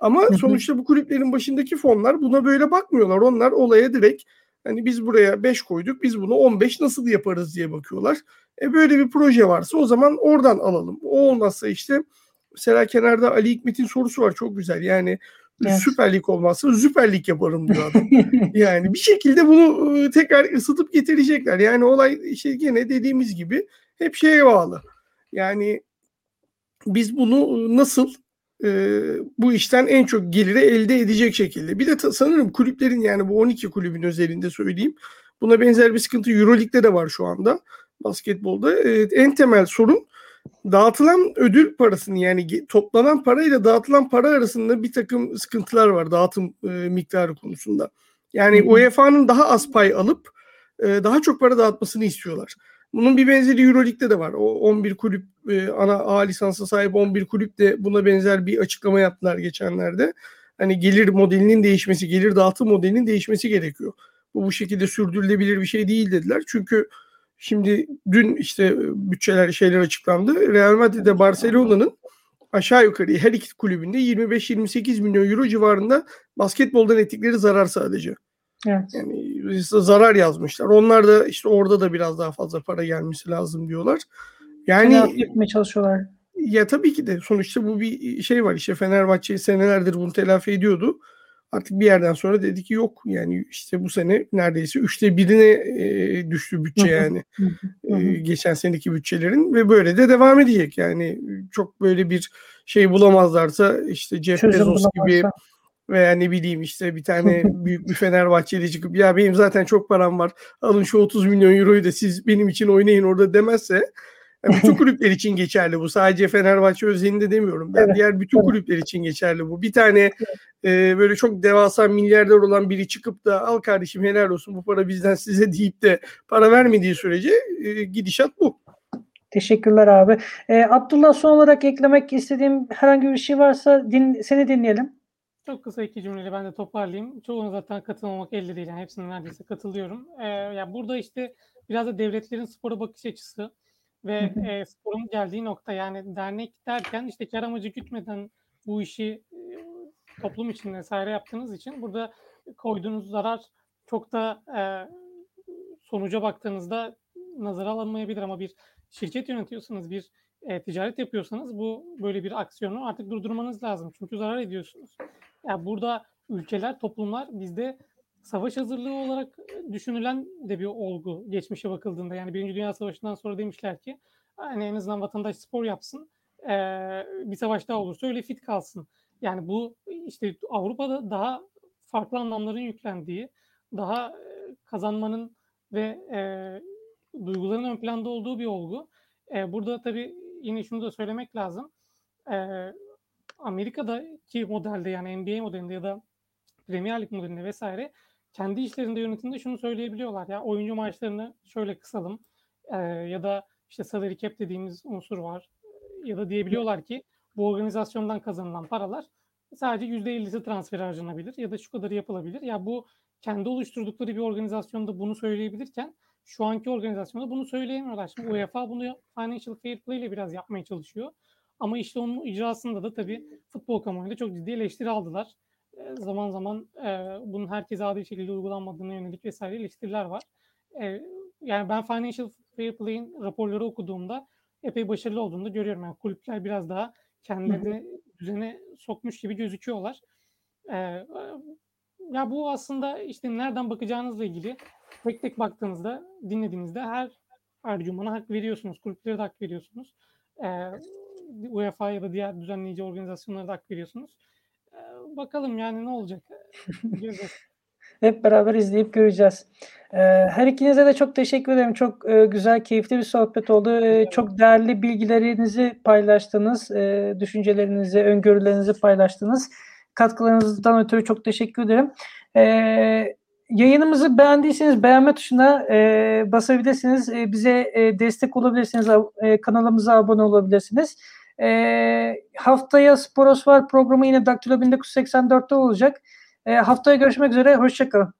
Ama sonuçta bu kulüplerin başındaki fonlar buna böyle bakmıyorlar. Onlar olaya direkt hani biz buraya 5 koyduk, biz bunu 15 nasıl yaparız diye bakıyorlar. E böyle bir proje varsa o zaman oradan alalım. O olmazsa işte mesela kenarda Ali Hikmet'in sorusu var çok güzel. Yani Evet. Süper Lig olmazsa Süper Lig yaparım diyor adam. (laughs) Yani bir şekilde bunu e, tekrar ısıtıp getirecekler. Yani olay işte gene dediğimiz gibi hep şeye bağlı. Yani biz bunu e, nasıl e, bu işten en çok geliri elde edecek şekilde. Bir de ta- sanırım kulüplerin yani bu 12 kulübün özelinde söyleyeyim. Buna benzer bir sıkıntı Euroleague'de de var şu anda basketbolda. E, en temel sorun dağıtılan ödül parasını yani toplanan parayla dağıtılan para arasında bir takım sıkıntılar var dağıtım e, miktarı konusunda. Yani. UEFA'nın daha az pay alıp e, daha çok para dağıtmasını istiyorlar. Bunun bir benzeri Euroleague'de de var. O 11 kulüp e, ana A lisansa sahip 11 kulüp de buna benzer bir açıklama yaptılar geçenlerde. Hani gelir modelinin değişmesi, gelir dağıtım modelinin değişmesi gerekiyor. Bu bu şekilde sürdürülebilir bir şey değil dediler. Çünkü şimdi dün işte bütçeler şeyler açıklandı. Real Madrid ile Barcelona'nın aşağı yukarı her iki kulübünde 25-28 milyon euro civarında basketboldan ettikleri zarar sadece. Evet. Yani zarar yazmışlar. Onlar da işte orada da biraz daha fazla para gelmesi lazım diyorlar. Yani etmeye çalışıyorlar. ya tabii ki de sonuçta bu bir şey var işte Fenerbahçe senelerdir bunu telafi ediyordu. Artık bir yerden sonra dedi ki yok yani işte bu sene neredeyse üçte birine e, düştü bütçe yani e, geçen seneki bütçelerin ve böyle de devam edecek. Yani çok böyle bir şey bulamazlarsa işte Jeff Çözüm Bezos gibi bulamazsa. veya ne bileyim işte bir tane (laughs) büyük bir Fenerbahçeli çıkıp ya benim zaten çok param var alın şu 30 milyon euroyu da siz benim için oynayın orada. demezse yani bütün (laughs) kulüpler için geçerli bu. Sadece Fenerbahçe özelinde demiyorum. Ben Evet, diğer bütün evet. kulüpler için geçerli bu. Bir tane e, böyle çok devasa milyarder olan biri çıkıp da al kardeşim helal olsun bu para bizden size (laughs) deyip de para vermediği sürece e, gidişat bu. Teşekkürler abi. Ee, Abdullah son olarak eklemek istediğim herhangi bir şey varsa din, seni dinleyelim. Çok kısa iki cümleyle ben de toparlayayım. Çoğuna zaten katılmamak elde değil. Yani hepsine neredeyse katılıyorum. Ee, ya burada işte biraz da devletlerin spora bakış açısı ve e, sporun geldiği nokta yani dernek derken işte kar amacı gütmeden bu işi e, toplum için vesaire yaptığınız için burada koyduğunuz zarar çok da e, sonuca baktığınızda nazara alınmayabilir ama bir şirket yönetiyorsanız, bir e, ticaret yapıyorsanız bu böyle bir aksiyonu artık durdurmanız lazım. Çünkü zarar ediyorsunuz. Ya burada ülkeler, toplumlar bizde savaş hazırlığı olarak düşünülen de bir olgu geçmişe bakıldığında. Yani Birinci Dünya Savaşı'ndan sonra demişler ki hani en azından vatandaş spor yapsın. e, bir savaş daha olursa öyle fit kalsın. Yani bu işte Avrupa'da daha farklı anlamların yüklendiği, daha e, kazanmanın ve e, duyguların ön planda olduğu bir olgu. E, burada tabii yine şunu da söylemek lazım. E, Amerika'daki modelde yani NBA modelinde ya da Premier Lig modelinde vesaire kendi işlerinde yönetimde şunu söyleyebiliyorlar ya oyuncu maaşlarını şöyle kısalım e, ya da işte salary cap dediğimiz unsur var ya da diyebiliyorlar ki bu organizasyondan kazanılan paralar sadece %50'si transfer harcanabilir ya da şu kadarı yapılabilir. Ya bu kendi oluşturdukları bir organizasyonda bunu söyleyebilirken şu anki organizasyonda bunu söyleyemiyorlar. Şimdi UEFA bunu financial fair play ile biraz yapmaya çalışıyor. Ama işte onun icrasında da tabii futbol kamuoyunda çok ciddi eleştiri aldılar. Zaman zaman e, bunun herkese adil şekilde uygulanmadığına yönelik vesaire eleştiriler var. E, yani ben financial fair play'in raporları okuduğumda epey başarılı olduğunu da görüyorum. Yani kulüpler biraz daha kendilerini düzene sokmuş gibi gözüküyorlar. E, ya bu aslında işte nereden bakacağınızla ilgili tek tek baktığınızda, dinlediğinizde her argümana hak veriyorsunuz. Kulüplere de hak veriyorsunuz. E, UEFA ya da diğer düzenleyici organizasyonlara da hak veriyorsunuz. Bakalım yani ne olacak? (laughs) Hep beraber izleyip göreceğiz. Ee, her ikinize de çok teşekkür ederim. Çok e, güzel, keyifli bir sohbet oldu. E, çok değerli bilgilerinizi paylaştınız. E, düşüncelerinizi, öngörülerinizi paylaştınız. Katkılarınızdan ötürü çok teşekkür ederim. Yayınımızı beğendiyseniz beğenme tuşuna e, basabilirsiniz. Bize e, destek olabilirsiniz. Kanalımıza abone olabilirsiniz. E, haftaya Sporos var programı yine Daktilo 1984'te olacak. E, haftaya görüşmek üzere. Hoşçakalın.